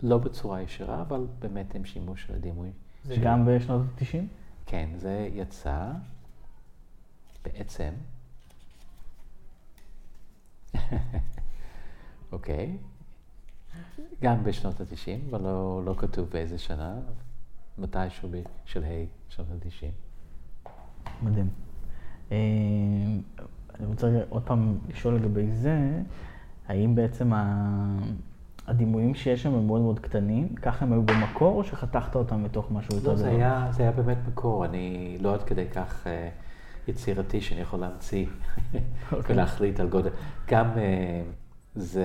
לא בצורה ישירה, אבל באמת עם שימוש של הדימוי. זה של... גם בשנות ה-90? כן, זה יצא בעצם, *laughs* אוקיי, גם בשנות ה-90, אבל לא, לא כתוב באיזה שנה, מתישהו בשלהי שנות ה-90. מדהים. אה, אני רוצה עוד פעם לשאול לגבי זה, האם בעצם הדימויים שיש שם הם מאוד מאוד קטנים, ככה הם היו במקור, או שחתכת אותם מתוך משהו יותר גדול? לא, זה היה, באמת מקור, אני לא עד כדי כך אה, יצירתי שאני יכול להמציא okay. אוקיי. ולהחליט על גודל. גם אה, זה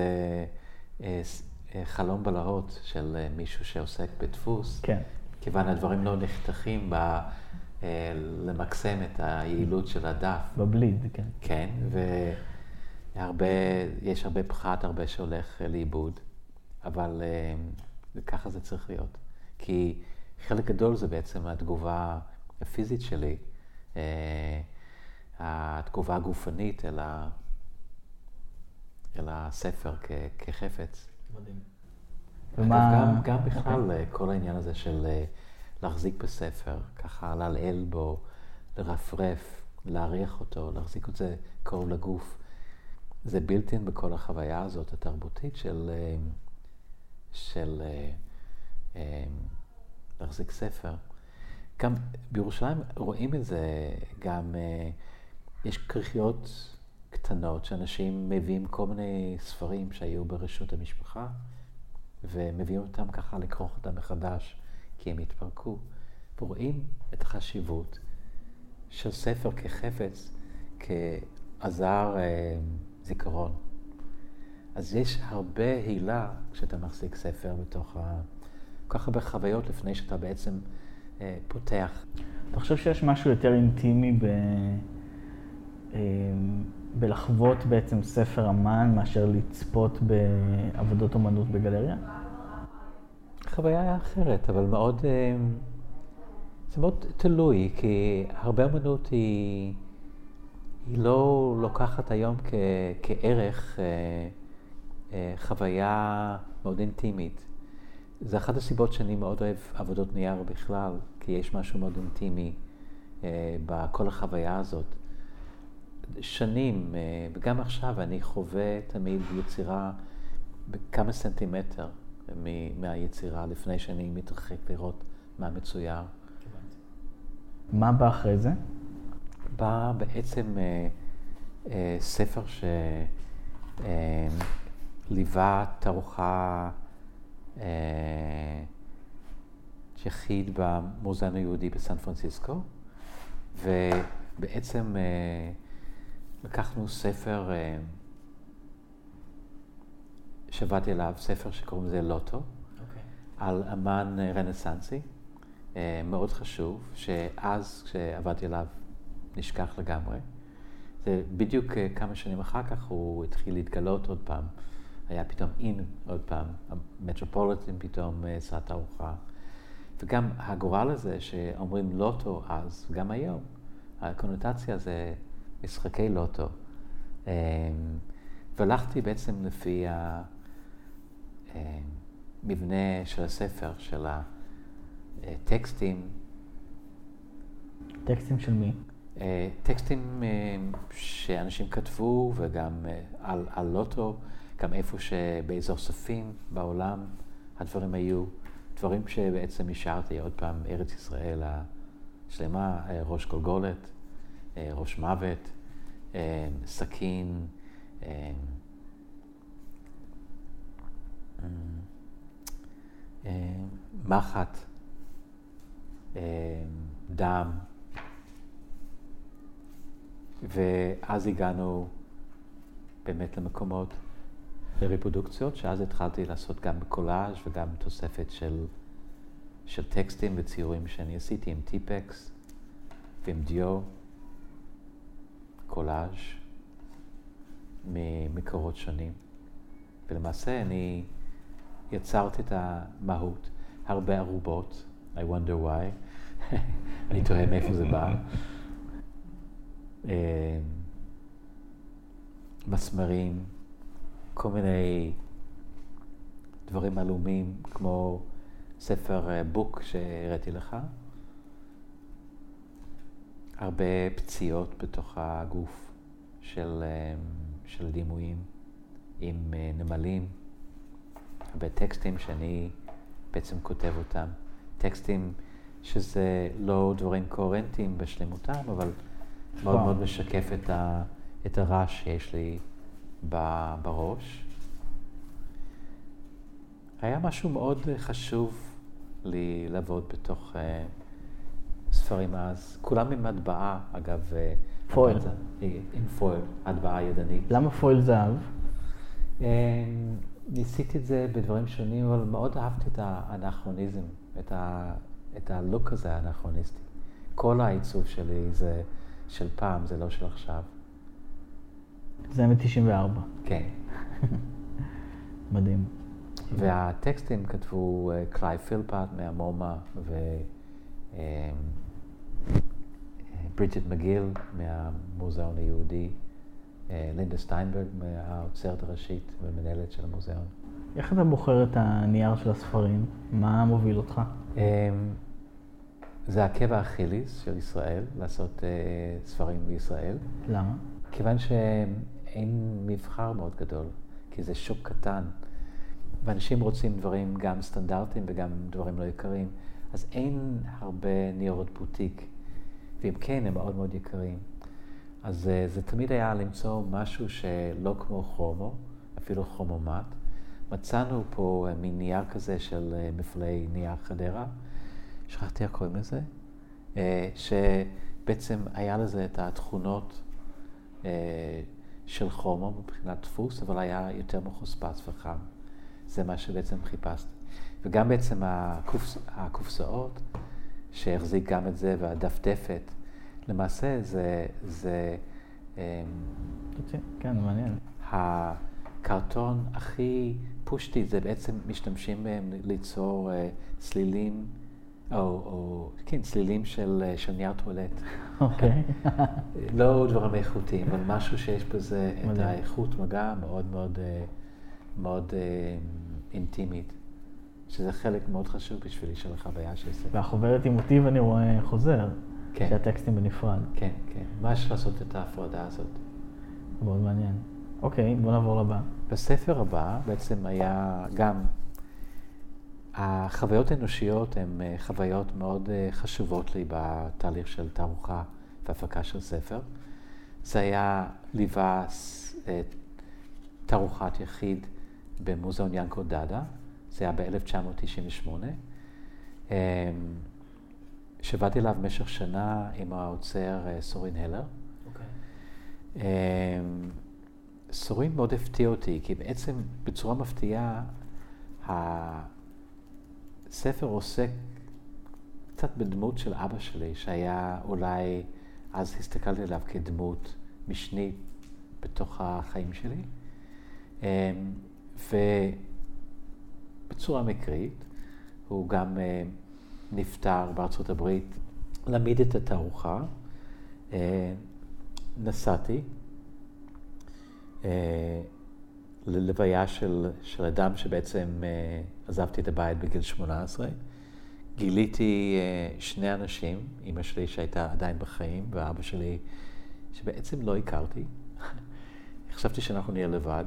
חלום בלהות של מישהו שעוסק בדפוס, כן. כיוון הדברים לא נחתכים ב... למקסם את היעילות של הדף. בבליד, כן. כן, הרבה, יש הרבה פחת, הרבה שהולך לאיבוד, אבל ככה זה צריך להיות. כי חלק גדול זה בעצם התגובה הפיזית שלי, התגובה הגופנית אל, ה, אל הספר כ, כחפץ. מדהים. ומה... גם, גם בכלל okay. אוקיי. כל העניין הזה של להחזיק בספר, ככה לעלעל בו, לרפרף, להריח אותו, להחזיק את זה קרוב לגוף. זה בלתי בכל החוויה הזאת התרבותית של, אה, של אה, אה, להחזיק ספר. גם בירושלים רואים את זה, גם יש כריכיות קטנות שאנשים מביאים כל מיני ספרים שהיו ברשות המשפחה, ומביאים אותם ככה לכרוך אותם מחדש, כי הם התפרקו, ורואים את החשיבות של ספר כחפץ, כעזר אה, זיכרון. אז יש הרבה הילה כשאתה מחזיק ספר בתוך ה... כל כך הרבה חוויות לפני שאתה בעצם אה, פותח. אתה חושב שיש משהו יותר אינטימי ב... אה, בלחוות בעצם ספר אמן מאשר לצפות בעבודות אומנות בגלריה? חוויה היה אחרת, אבל מאוד... אה, זה מאוד תלוי, כי הרבה אמנות היא, היא לא לוקחת היום כ, כערך אה, אה, חוויה מאוד אינטימית. זה אחת הסיבות שאני מאוד אוהב עבודות נייר בכלל, כי יש משהו מאוד אינטימי אה, בכל החוויה הזאת. שנים, אה, וגם עכשיו, אני חווה תמיד יצירה בכמה סנטימטר מהיצירה לפני שאני מתרחק לראות מה מצויר. מה בא אחרי זה? בא בעצם אה, אה, ספר שליווה אה, תערוכה אה, יחיד במוזיאון היהודי בסן פרנסיסקו, ובעצם אה, לקחנו ספר אה, שעבדתי עליו, ספר שקוראים לזה לוטו, okay. אוקיי. על אמן רנסנסי. אה, מאוד חשוב, שאז כשעבדתי עליו נשכח לגמרי. זה בדיוק אה, כמה שנים אחר כך הוא התחיל להתגלות עוד פעם. היה פתאום אין עוד פעם, המטרופוליטין פתאום עשה תערוכה. וגם הגורל הזה שאומרים לוטו אז, גם היום, הקונוטציה זה משחקי לוטו. והלכתי בעצם לפי המבנה של הספר, של ה... טקסטים. טקסטים של מי? אה, טקסטים אה, שאנשים כתבו וגם אה, על, על לוטו, גם איפה שבאזור סופים בעולם הדברים היו, דברים שבעצם השארתי עוד פעם, ארץ ישראל השלמה, ראש גולגולת, ראש מוות, סכין, מחט. אה, דם. ואז הגענו באמת למקומות לריפרודוקציות, שאז התחלתי לעשות גם בקולאז' וגם תוספת של, של טקסטים וציורים שאני עשיתי עם טיפקס ועם דיו, קולאז' ממקורות שונים. ולמעשה אני יצרתי את המהות, הרבה ערובות, I wonder why. *laughs* אני תוהה מאיפה זה בא. אה, מסמרים, כל מיני דברים עלומים, כמו ספר בוק אה, שהראיתי לך. הרבה פציעות בתוך הגוף של, אה, של דימויים עם נמלים, הרבה טקסטים שאני בעצם כותב אותם. טקסטים שזה לא דברים קוהרנטיים בשלמותם, אבל מאוד מאוד משקף את, ה, את הרעש שיש לי בראש. היה משהו מאוד חשוב לי לעבוד בתוך uh, ספרים אז. כולם עם הטבעה, אגב. אה, foil. עם foil, הטבעה ידנית. למה foil זהב? אה, ניסיתי את זה בדברים שונים, אבל מאוד אהבתי את האנכרוניזם. את, ה, את ה look הזה האנכרוניסטי. כל העיצוב שלי זה של פעם, זה לא של עכשיו. זה מ-94. כן. *laughs* מדהים. והטקסטים כתבו אה, קלייב פילפוט מהמומה וברידג'ט מגיל מהמוזיאון היהודי, אה, לינדה סטיינברג מהאוצרת הראשית ומנהלת של המוזיאון. איך אתה בוחר את הנייר של הספרים? מה מוביל אותך? אמ, זה עקב האכיליס של ישראל, לעשות אה, ספרים בישראל. למה? כיוון שאין מבחר מאוד גדול, כי זה שוק קטן, ואנשים רוצים דברים גם סטנדרטיים וגם דברים לא יקרים, אז אין הרבה ניירות בוטיק, ואם כן, הם מאוד מאוד יקרים. אז uh, זה תמיד היה למצוא משהו שלא כמו כרומו, אפילו כרומומט. מצאנו פה uh, מין נייר כזה של uh, מפעלי נייר חדרה. שכחתי איך קוראים לזה, אה, שבעצם היה לזה את התכונות אה, של חומו מבחינת דפוס, אבל היה יותר מחוספס וחם. זה מה שבעצם חיפשתי. וגם בעצם הקופס, הקופסאות, שהחזיק גם את זה, והדפדפת, למעשה זה... זה כן, מעניין. הקרטון הכי פושטי, זה בעצם משתמשים בהם ליצור צלילים. או, או כן, צלילים של, של נייר טואלט. אוקיי. *laughs* לא דברים איכותיים, אבל משהו שיש בזה את האיכות מגע מאוד מאוד, אה, מאוד אה, אינטימית, שזה חלק מאוד חשוב בשבילי של החוויה של זה. והחוברת עם מוטיב אני רואה חוזר, כן. שהטקסטים בנפרד. כן, כן. ממש לעשות את ההפרדה הזאת. מאוד מעניין. אוקיי, בוא נעבור לבא. בספר הבא בעצם היה גם החוויות האנושיות הן אה, חוויות מאוד אה, חשובות לי בתהליך של תערוכה והפקה של ספר. זה היה ליווה אה, תערוכת יחיד במוזיאון ינקו דאדה, זה היה ב-1998. שבאתי אליו במשך שנה עם האוצר סורין הלר. Okay. אוקיי. אמ, סורין מאוד הפתיע אותי, כי בעצם בצורה מפתיעה, הספר עוסק קצת בדמות של אבא שלי, שהיה אולי, אז הסתכלתי עליו כדמות משנית בתוך החיים שלי. אמ, ובצורה מקרית, הוא גם אה, נפטר בארצות הברית, להעמיד את התערוכה. אה, נסעתי אה, ללוויה של, של אדם שבעצם עזבתי את הבית בגיל 18. גיליתי שני אנשים, אימא שלי שהייתה עדיין בחיים, ואבא שלי שבעצם לא הכרתי. *laughs* חשבתי שאנחנו נהיה לבד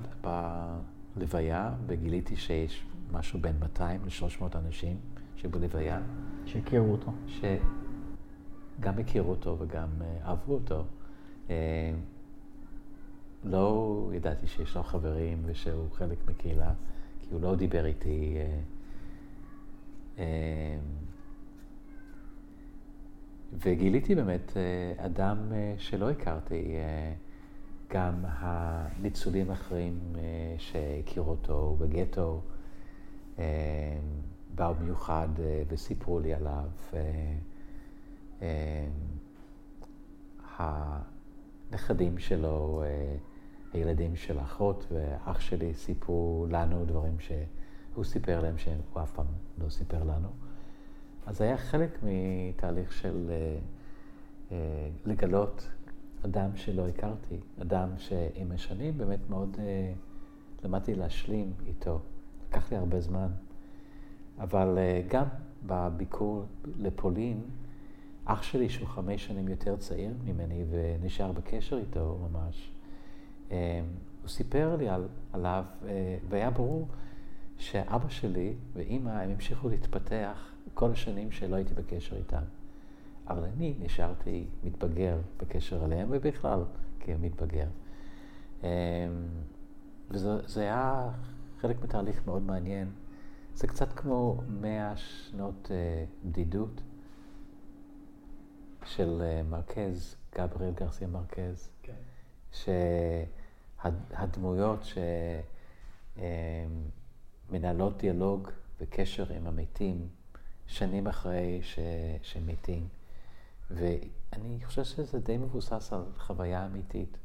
בלוויה, וגיליתי שיש משהו בין 200 ל-300 אנשים שבלוויה. שהכירו אותו. שגם הכירו אותו וגם uh, אהבו אותו. Uh, לא ידעתי שיש לו חברים ושהוא חלק מקהילה. כי הוא לא דיבר איתי. אה, אה, וגיליתי באמת אה, אדם שלא הכרתי, גם הניצולים האחרים שהכירו אותו בגטו, באו במיוחד וסיפרו לי עליו. הנכדים שלו הילדים של האחות ואח שלי סיפרו לנו דברים שהוא סיפר להם שהוא אף פעם לא סיפר לנו. אז היה חלק מתהליך של לגלות אדם שלא הכרתי, אדם שעם השנים באמת מאוד למדתי להשלים איתו. לקח לי הרבה זמן. אבל uh, גם בביקור לפולין, אח שלי שהוא חמש שנים יותר צעיר ממני ונשאר בקשר איתו ממש, אמ, הוא סיפר לי על, עליו, אה, והיה ברור שאבא שלי ואימא, הם המשיכו להתפתח כל השנים שלא הייתי בקשר איתם. אבל אני נשארתי מתבגר בקשר אליהם, ובכלל כמתבגר. וזה היה חלק מתהליך מאוד מעניין. זה קצת כמו מאה שנות אה, בדידות של אה, מרקז, גבריאל גרסיה מרקז. כן. שהדמויות שמנהלות דיאלוג וקשר עם המתים שנים אחרי ש... שמתים. ואני חושב שזה די מבוסס על חוויה אמיתית.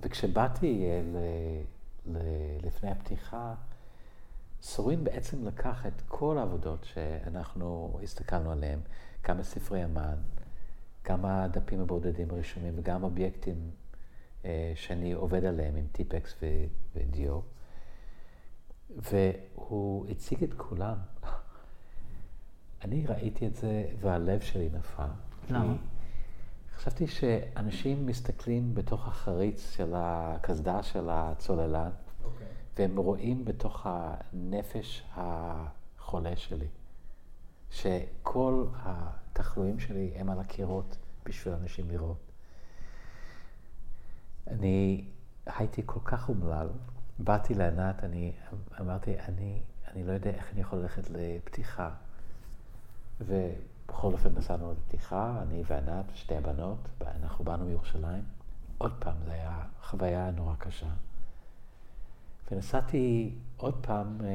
וכשבאתי ל, ל, לפני הפתיחה, סורין בעצם לקח את כל העבודות שאנחנו הסתכלנו עליהן, גם בספרי אמן, גם הדפים הבודדים הרשומים וגם אובייקטים אה, שאני עובד עליהם עם טיפקס ודיו, והוא הציג את כולם. אני ראיתי את זה והלב שלי נפל. למה? חשבתי שאנשים מסתכלים בתוך החריץ של הקסדה של הצוללן. והם רואים בתוך הנפש החולה שלי, שכל התחלואים שלי הם על הקירות בשביל אנשים לראות. אני הייתי כל כך אומלל, באתי לענת, אני אמרתי, אני, אני לא יודע איך אני יכול ללכת לפתיחה. ובכל אופן נסענו לפתיחה, אני וענת, שתי הבנות, אנחנו באנו מירושלים. עוד פעם, זו הייתה חוויה נורא קשה. ונסעתי עוד פעם אה,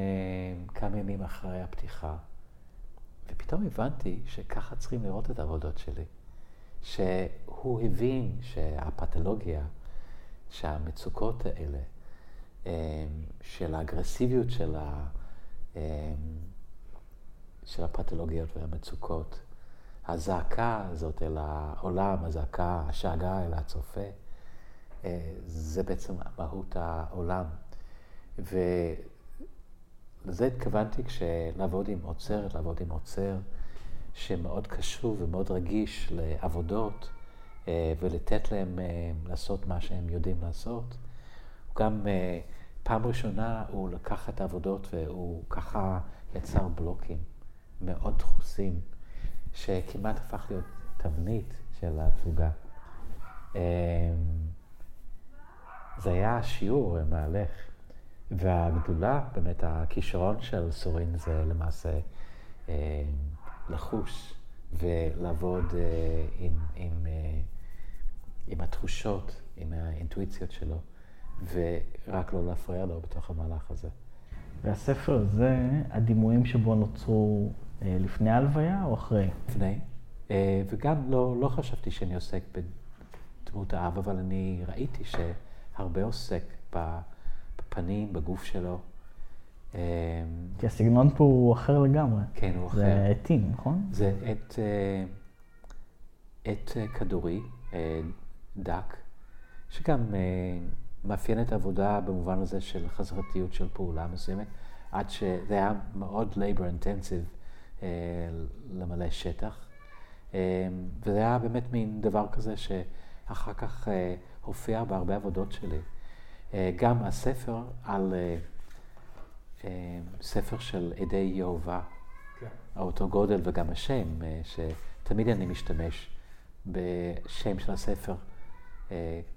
כמה ימים אחרי הפתיחה, ופתאום הבנתי שככה צריכים לראות את העבודות שלי. שהוא הבין שהפתולוגיה, שהמצוקות האלה, אה, של האגרסיביות של, ה, אה, של הפתולוגיות והמצוקות, הזעקה הזאת אל העולם, הזעקה, השאגה אל הצופה, זה בעצם מהות העולם. ולזה התכוונתי כשלעבוד עם עוצרת, לעבוד עם עוצר שמאוד קשור ומאוד רגיש לעבודות אה, ולתת להם אה, לעשות מה שהם יודעים לעשות. גם אה, פעם ראשונה הוא לקח את העבודות והוא ככה יצר בלוקים מאוד דחוסים, שכמעט הפך להיות תבנית של התפוגה. זה היה שיעור מהלך. והגדולה, באמת הכישרון של סורין זה למעשה אה, לחוש ולעבוד אה, עם, עם, אה, עם התחושות, עם האינטואיציות שלו, ורק לא להפריע לו בתוך המהלך הזה. והספר הזה, הדימויים שבו נוצרו אה, לפני ההלוויה או אחרי? לפני. אה, וגם לא, לא חשבתי שאני עוסק בדמות האב, אבל אני ראיתי שהרבה עוסק ב... בפנים, בגוף שלו. אמ, כי הסגנון פה הוא אחר לגמרי. כן, הוא אחר. זה עטים, נכון? זה עט, אה, עט אה, כדורי, אה, דק, שגם מאפיין את העבודה במובן הזה של חזרתיות של פעולה מסוימת, עד שזה היה מאוד labor intensive למלא שטח. וזה היה באמת מין דבר כזה שאחר כך הופיע בהרבה עבודות שלי. אה, גם הספר על אה, אה, ספר של עדי יהובה, כן. אותו גודל וגם השם, שתמיד אני משתמש בשם של הספר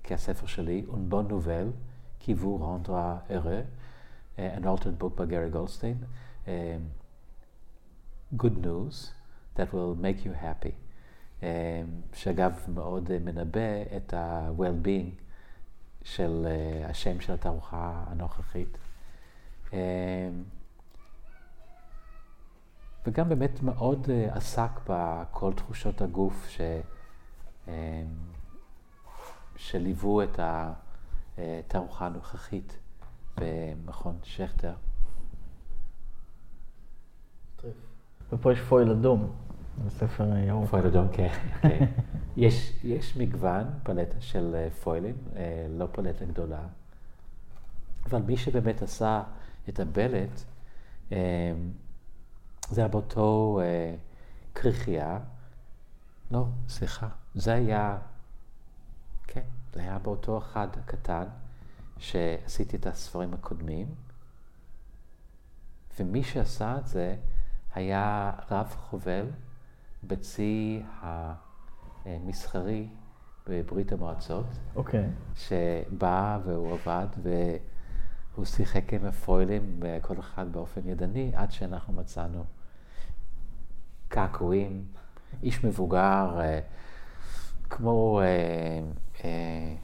כהספר שלי, אונבון נובל, קיוו רונדרה ארה, An altered book by Gary Goldstein, um, Good News that will make you happy, um, שאגב מאוד מנבא את ה-well-being של uh, השם של התערוכה הנוכחית. Uh, וגם באמת מאוד uh, עסק בכל תחושות הגוף ש, uh, שליוו את התערוכה הנוכחית במכון שכטר. ופה יש פויל אדום. בספר ירוק. פויל אדום, כן. *laughs* כן. יש, יש מגוון, פלטה של אה, פוילים, אה, לא פלטה גדולה, אבל מי שבאמת עשה את הבלט, אה, זה היה באותו כריכייה, לא, סליחה, זה היה, כן, זה היה באותו אחד הקטן שעשיתי את הספרים הקודמים, ומי שעשה את זה היה רב חובל בצי המסחרי בברית המועצות. אוקיי. Okay. שבא והוא עבד והוא שיחק עם הפרוילים, כל אחד באופן ידני, עד שאנחנו מצאנו קעקועים, איש מבוגר, אה, כמו אה, אה,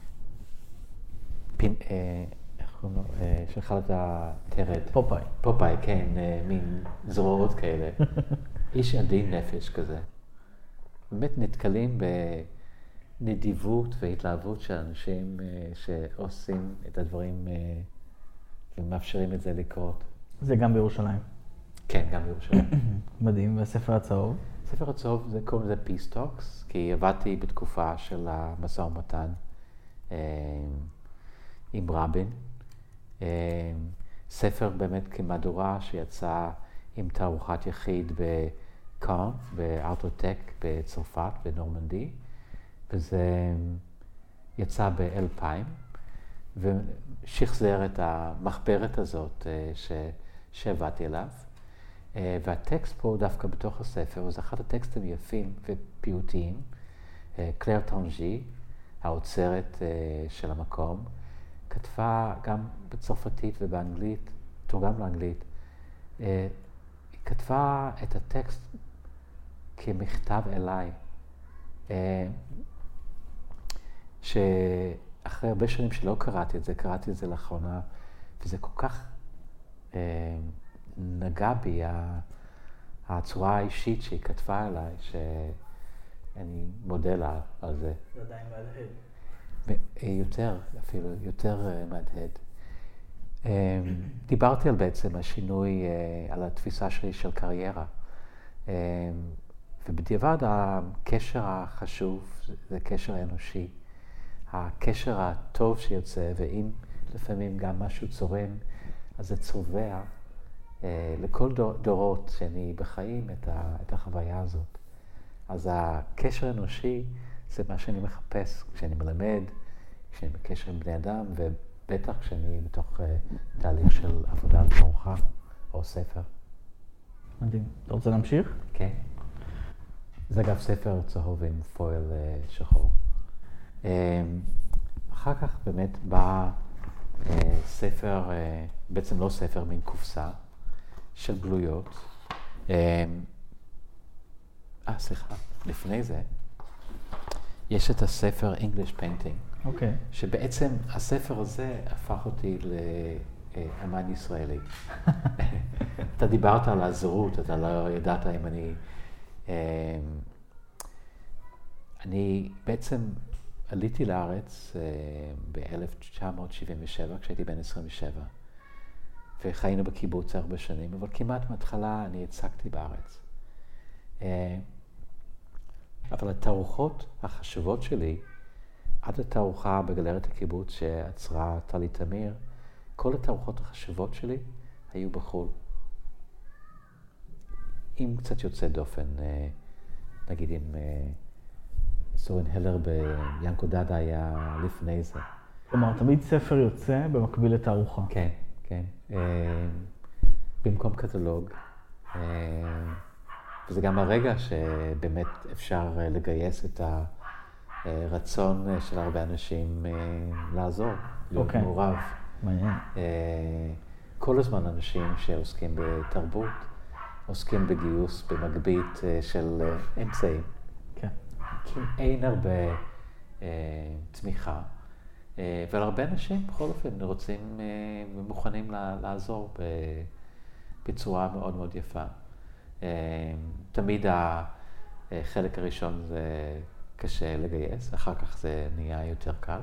פין, אה, איך קוראים לו? אה, שאכל את הטרד. פופאי. פופאי, כן, אה, מין זרועות כאלה. *laughs* איש עדין נפש כזה. באמת נתקלים נדיבות והתלהבות של אנשים שעושים את הדברים ומאפשרים את זה לקרות. זה גם בירושלים. כן, גם בירושלים. *coughs* מדהים, והספר הצהוב? ספר הצהוב, זה קוראים לזה Peace Talks, כי עבדתי בתקופה של המשא ומתן אה, עם רבין. אה, ספר באמת כמהדורה שיצא עם תערוכת יחיד בקאן, בארטוטק בצרפת, בנורמנדי, וזה יצא ב-2000, ושחזר את המחברת הזאת אה, שעבדתי אליו. אה, והטקסט פה דווקא בתוך הספר, זה אחד הטקסטים יפים ופיוטיים. אה, קלר טונג'י, האוצרת של המקום, כתבה גם בצרפתית ובאנגלית, תורגם לאנגלית, כתבה את הטקסט כמכתב אליי, שאחרי הרבה שנים שלא קראתי את זה, קראתי את זה לאחרונה, וזה כל כך נגע בי הצורה האישית שהיא כתבה עליי, שאני מודה לה על זה. זה עדיין מהדהד. יותר, אפילו, יותר אה, מהדהד. אמ, דיברתי על בעצם השינוי, אה, על התפיסה שלי של קריירה. אמ, ובדיעבד הקשר החשוב זה קשר אנושי. הקשר הטוב שיוצא, ואם לפעמים גם משהו צורם, אז זה צובע אה, לכל דור, דורות שאני בחיים את החוויה הזאת. אז הקשר האנושי זה מה שאני מחפש כשאני מלמד, כשאני בקשר עם בני אדם, ובטח כשאני בתוך uh, תהליך של עבודה תערוכה או ספר. מדהים. אתה רוצה להמשיך? כן. זה אגב ספר צהוב עם פויל uh, שחור. Um, אחר כך באמת בא uh, ספר, uh, בעצם לא ספר, מין קופסה, של גלויות. אה, אה, סליחה, לפני זה, יש את הספר English Painting. אוקיי. Okay. שבעצם הספר הזה הפך אותי לאמן ישראלי. *laughs* אתה דיברת על הזרות, אתה לא ידעת אם אני... אה, אני בעצם עליתי לארץ אה, ב-1977, כשהייתי בן 27. וחיינו בקיבוץ הרבה שנים, אבל כמעט מההתחלה אני הצגתי בארץ. אה, אבל התערוכות החשובות שלי, עד התערוכה בגלרת הקיבוץ שעצרה טלי תמיר, כל התערוכות החשובות שלי היו בחו"ל. עם קצת יוצא דופן, אה, נגיד עם אה, סורן הלר ביאנקו דאדה היה לפני זה. כלומר, תמיד ספר יוצא במקביל לתערוכה. כן. כן? אה, במקום קטלוג. וזה גם הרגע שבאמת אפשר לגייס את הרצון של הרבה אנשים אה, לעזור, להיות okay. אוקיי. מעורב. מעניין. כל הזמן אנשים שעוסקים בתרבות, עוסקים בגיוס במגבית של אמצעים. כן. כי אין הרבה תמיכה. אה, אבל הרבה אנשים בכל אופן רוצים אה, ומוכנים לעזור בצורה מאוד מאוד יפה. אה, תמיד החלק הראשון זה קשה לגייס, אחר כך זה נהיה יותר קל.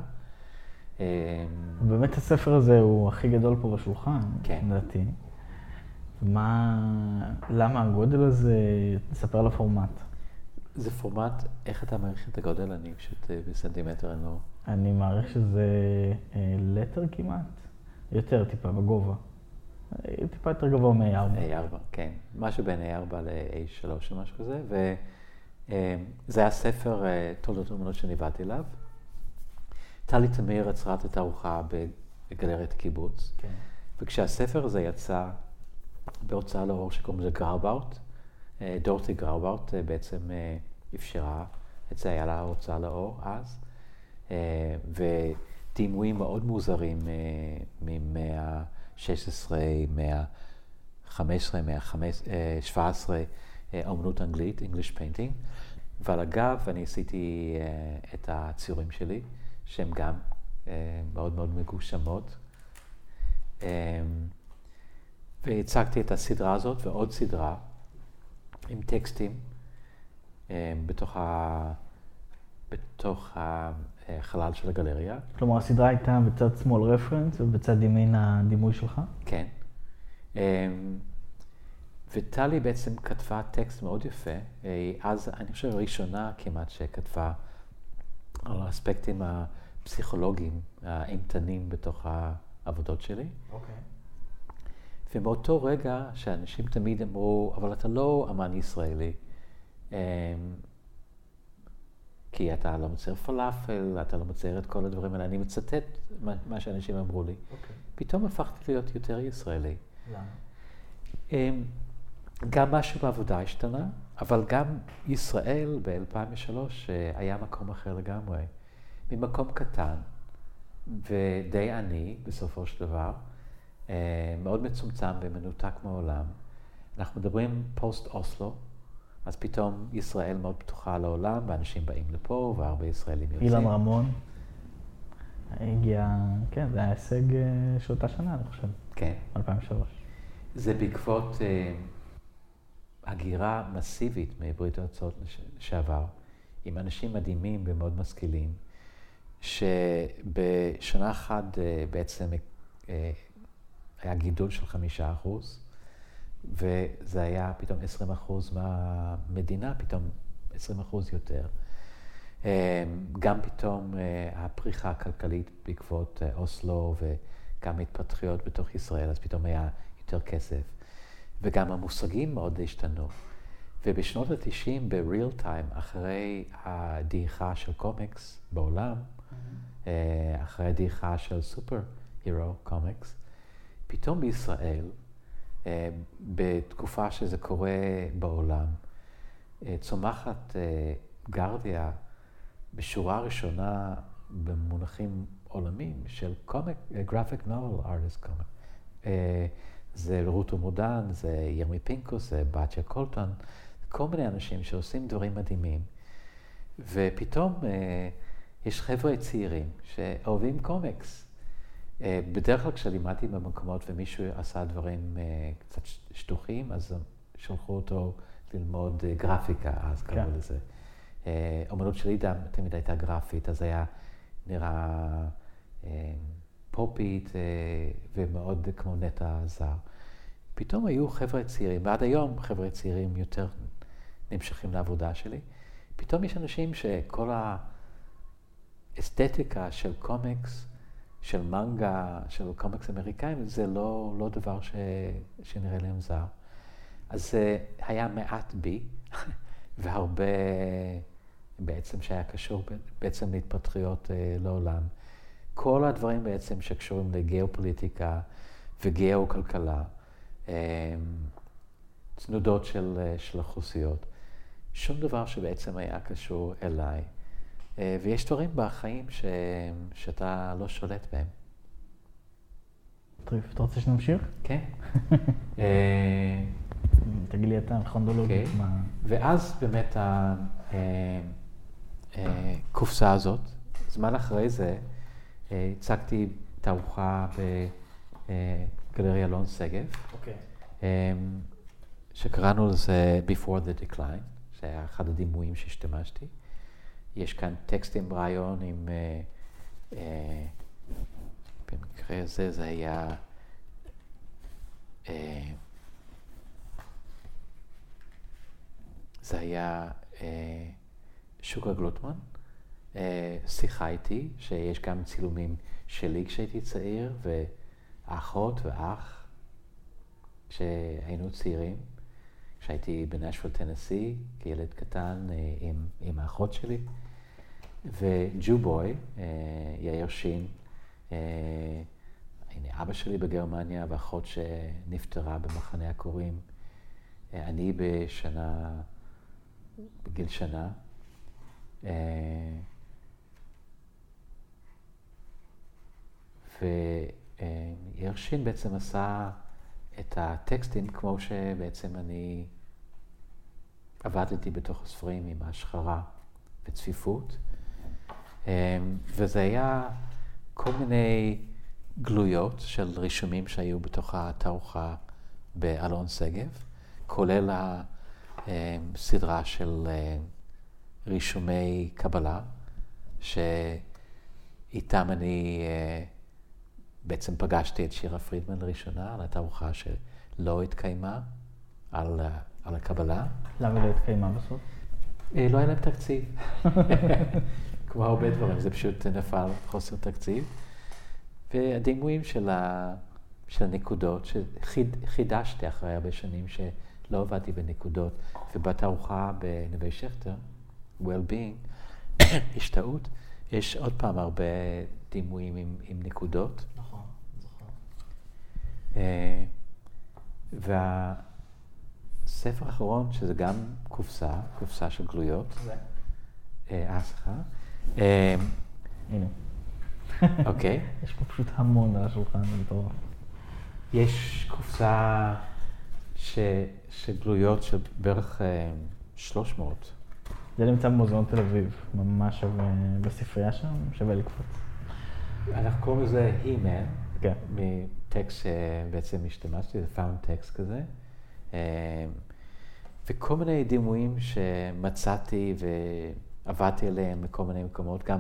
באמת הספר הזה הוא הכי גדול פה בשולחן, כן. לדעתי. מה, למה הגודל הזה? תספר על הפורמט. זה פורמט, איך אתה מעריך את הגודל? אני פשוט בסנטימטר, אני לא... אני מעריך שזה אה, לטר כמעט, יותר טיפה בגובה. אה, טיפה יותר גבוה מ-A4. A4, כן. משהו בין A4 ל-A3 או משהו כזה, וזה היה ספר תולדות אומנות שניבדתי אליו. טלי תמיר עצרה את התערוכה בגלריית קיבוץ, כן. וכשהספר הזה יצא בהוצאה לאור שקוראים לזה גראובאוט, דורטי גראובאוט בעצם אפשרה את זה, היה לה הוצאה לאור אז. אה, ודימויים מאוד מוזרים ממאה ה-16, מאה ה-15, מאה ה-17, אומנות אנגלית, English painting. ועל הגב אני עשיתי אה, את הציורים שלי, שהן גם אה, מאוד מאוד מגושמות. והצגתי את הסדרה הזאת ועוד סדרה עם טקסטים בתוך ה... בתוך החלל של הגלריה. כלומר, הסדרה הייתה בצד שמאל רפרנס ובצד ימין הדימוי שלך? כן. וטלי בעצם כתבה טקסט מאוד יפה. אז, אני חושב, הראשונה כמעט שכתבה על האספקטים הפסיכולוגיים, האימתנים בתוך העבודות שלי. אוקיי. ומאותו רגע שאנשים תמיד אמרו, אבל אתה לא אמן ישראלי, אמ, כי אתה לא מצייר פלאפל, אתה לא מצייר את כל הדברים האלה. אני מצטט מה שאנשים אמרו לי. Okay. אוקיי. פתאום הפכתי להיות יותר ישראלי. למה? אמ, גם משהו בעבודה השתנה, אבל גם ישראל ב-2003 אה, היה מקום אחר לגמרי. ממקום קטן ודי עני בסופו של דבר, אה, מאוד מצומצם ומנותק מעולם. אנחנו מדברים פוסט אוסלו, אז פתאום ישראל מאוד פתוחה לעולם, ואנשים באים לפה, והרבה ישראלים יוצאים. אילן רמון הגיע, כן, זה היה הישג אה, של אותה שנה, אני חושב. כן. 2003. זה בעקבות הגירה מסיבית מברית המועצות לשעבר, עם אנשים מדהימים ומאוד משכילים, שבשנה אחת uh, בעצם uh, היה גידול של חמישה אחוז. וזה היה פתאום 20 אחוז מהמדינה, פתאום 20 אחוז יותר. אמ, גם פתאום אה, הפריחה הכלכלית בעקבות אה, אוסלו וגם התפתחויות בתוך ישראל, אז פתאום היה יותר כסף. וגם המושגים מאוד השתנו. ובשנות ה-90, ב-real time, אחרי הדעיכה של קומיקס בעולם, mm-hmm. אחרי הדעיכה של סופר הירו קומיקס, פתאום בישראל, אה, בתקופה שזה קורה בעולם. אה, צומחת אה, גרדיה בשורה ראשונה במונחים עולמיים של קומיק, גרפיק נובל ארטיסט קומיק. זה רוטו מודן, זה ירמי פינקוס, זה בתיה קולטון, כל מיני אנשים שעושים דברים מדהימים. ופתאום יש חבר'ה צעירים שאוהבים קומיקס. אה, בדרך כלל כשלימדתי במקומות ומישהו עשה דברים אה, קצת שטוחים, אז שלחו אותו ללמוד אה, גרפיקה, אז קראו כן. לזה. אומנות שלי תמיד הייתה גרפית, אז היה נראה פופית ומאוד כמו נטע זר. פתאום היו חבר'ה צעירים, ועד היום חבר'ה צעירים יותר נמשכים לעבודה שלי. פתאום יש אנשים שכל האסתטיקה של קומיקס, של מנגה, של קומיקס אמריקאים, זה לא, לא דבר ש, שנראה להם זר. אז זה היה מעט בי, *laughs* והרבה בעצם שהיה קשור בעצם להתפתחויות אה, לעולם. כל הדברים בעצם שקשורים לגיאופוליטיקה וגיאו-כלכלה, תנודות של, אה, של אוכלוסיות, שום דבר שבעצם היה קשור אליי. אה, ויש דברים בחיים ש... שאתה לא שולט בהם. טריף, אתה רוצה שנמשיך? כן. *laughs* אה, תגיד לי אתה, כרונולוגית. Okay. מה... ואז באמת הקופסה הזאת, זמן אחרי זה, הצגתי תערוכה בגלריה אלון שגב, okay. אוקיי. שקראנו לזה Before the Decline, שהיה אחד הדימויים שהשתמשתי. יש כאן רעיון עם, אה, אה, במקרה הזה זה היה, אה, זה היה אה, שוקה גלוטמן, אה, שיחה איתי, שיש גם צילומים שלי כשהייתי צעיר, ואחות ואח כשהיינו צעירים. כשהייתי בנשוויל טנסי, כילד קטן אה, עם, עם האחות שלי. וג'ובוי, אה, יאיר שין, אה, הנה אבא שלי בגרמניה ואחות שנפטרה במחנה הכורים. אה, אני בשנה, בגיל שנה. ויאיר שין בעצם עשה את הטקסטים כמו שבעצם אני עבדתי בתוך הספרים עם השחרה וצפיפות. אמ, וזה היה כל מיני גלויות של רישומים שהיו בתוך התערוכה באלון שגב, כולל הסדרה של אה, רישומי קבלה שאיתם אני אה, בעצם פגשתי את שירה פרידמן לראשונה, על התערוכה שלא התקיימה, על, על הקבלה. למה לא התקיימה בסוף? אה, לא היה להם תקציב. *laughs* כמו הרבה דברים, זה פשוט נפל חוסר תקציב. והדימויים של, ה, של הנקודות, שחידשתי אחרי הרבה שנים שלא עבדתי בנקודות, ובתערוכה בנווה שכטר, well-being, *coughs* השתאות, יש עוד פעם הרבה דימויים עם, עם נקודות. אה, והספר האחרון, שזה גם קופסה, קופסה של גלויות. זה. אה, סליחה. אה, הנה. אוקיי. *laughs* יש פה פשוט המון על השולחן, מטורף. יש קופסה ש... של גלויות של בערך 300. זה נמצא במוזיאון תל אביב, ממש בספרייה שם, שווה לקפוץ. אנחנו קוראים לזה He-Man, מטקסט שבעצם השתמשתי, זה found text כזה. אה, וכל מיני דימויים שמצאתי ועבדתי עליהם בכל מיני מקומות, גם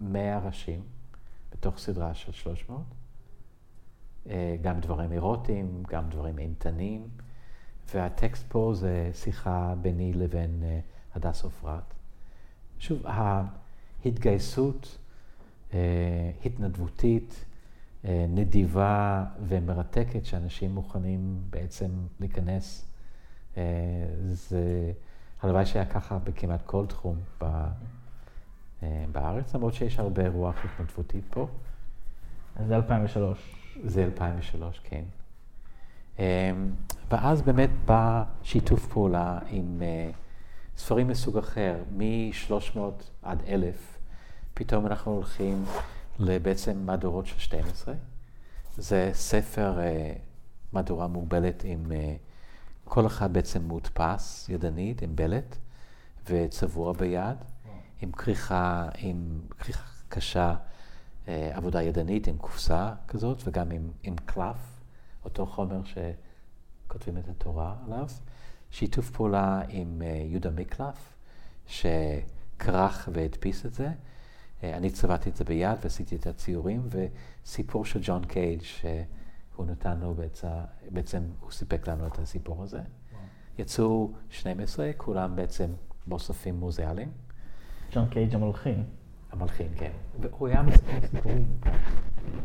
100 ראשים בתוך סדרה של 300. אה, גם דברים אירוטיים, גם דברים אימתניים. והטקסט פה זה שיחה ביני לבין אה, הדס עופרת. שוב, ההתגייסות אה, התנדבותית, אה, נדיבה ומרתקת שאנשים מוכנים בעצם להיכנס, אה, זה הלוואי שהיה ככה בכמעט כל תחום ב, בארץ, למרות שיש הרבה רוח התנדבותית פה. אז זה 2003. זה 2003, כן. ואז באמת בא שיתוף פעולה עם ספרים מסוג אחר, מ-300 עד 1,000, פתאום אנחנו הולכים לבעצם מהדורות של 12. זה ספר uh, מהדורה מוגבלת עם uh, כל אחד בעצם מודפס ידנית, עם בלט, וצבוע ביד, עם כריכה, עם כריכה קשה, uh, עבודה ידנית עם קופסה כזאת, וגם עם, עם קלף, אותו חומר שכותבים את התורה עליו. שיתוף פעולה עם יהודה מקלף, שכרך והדפיס את זה. אה, אני צבעתי את זה ביד ועשיתי את הציורים, וסיפור של ג'ון קייג' שהוא נתן לו בעצם, בעצם הוא סיפק לנו את הסיפור הזה. יצאו 12, כולם בעצם באוספים מוזיאליים. ג'ון קייג' המלחין. המלחין, כן. והוא היה מספר סיפורים.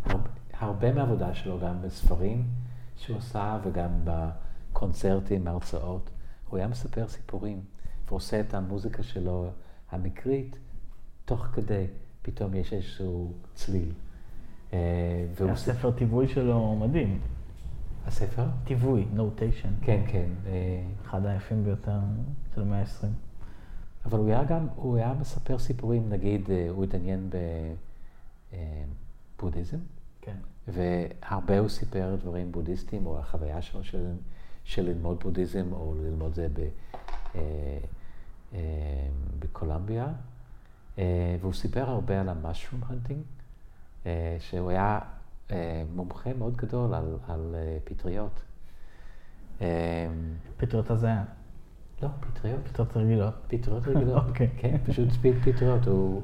הרבה, הרבה מהעבודה שלו, גם בספרים שהוא עשה וגם בקונצרטים, הרצאות. הוא היה מספר סיפורים, ועושה את המוזיקה שלו המקרית, תוך כדי, פתאום יש איזשהו צליל. אה, הספר טיווי שלו מדהים. הספר? טיווי, נוטיישן. כן, כן. אה, אחד היפים ביותר של המאה ה-20. אבל הוא היה גם, הוא היה מספר סיפורים, נגיד, אה, הוא התעניין בבודהיזם. כן. והרבה הוא סיפר דברים בודהיסטיים, או החוויה שלו של של ללמוד בודהיזם או ללמוד זה ב, אה, אה, בקולומביה. אה, והוא סיפר הרבה על המשרום הנטינג, אה, שהוא היה אה, מומחה מאוד גדול על, על פטריות. פטריות הזיה. לא, פטריות. פטריות רגילות. פטריות *laughs* רגילות, אוקיי. כן, פשוט פטריות. הוא,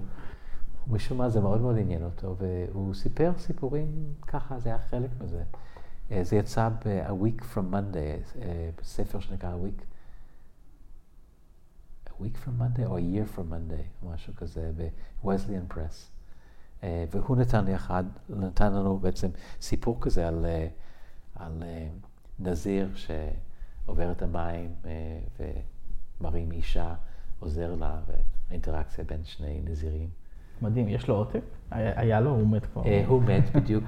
משום מה זה מאוד מאוד עניין אותו, והוא סיפר סיפורים ככה, זה היה חלק מזה. זה יצא ב-A Week From Monday, בספר שנקרא A Week, Week From Monday או A Year From Monday, משהו כזה, ב-Wesleyan Press. אה, והוא נתן לי אחד, נתן לנו בעצם סיפור כזה על, על נזיר שעובר את המים ומרים אישה, עוזר לה, והאינטראקציה בין שני נזירים. מדהים, יש לו עותק? היה לו, הוא מת כבר. אה, הוא מת בדיוק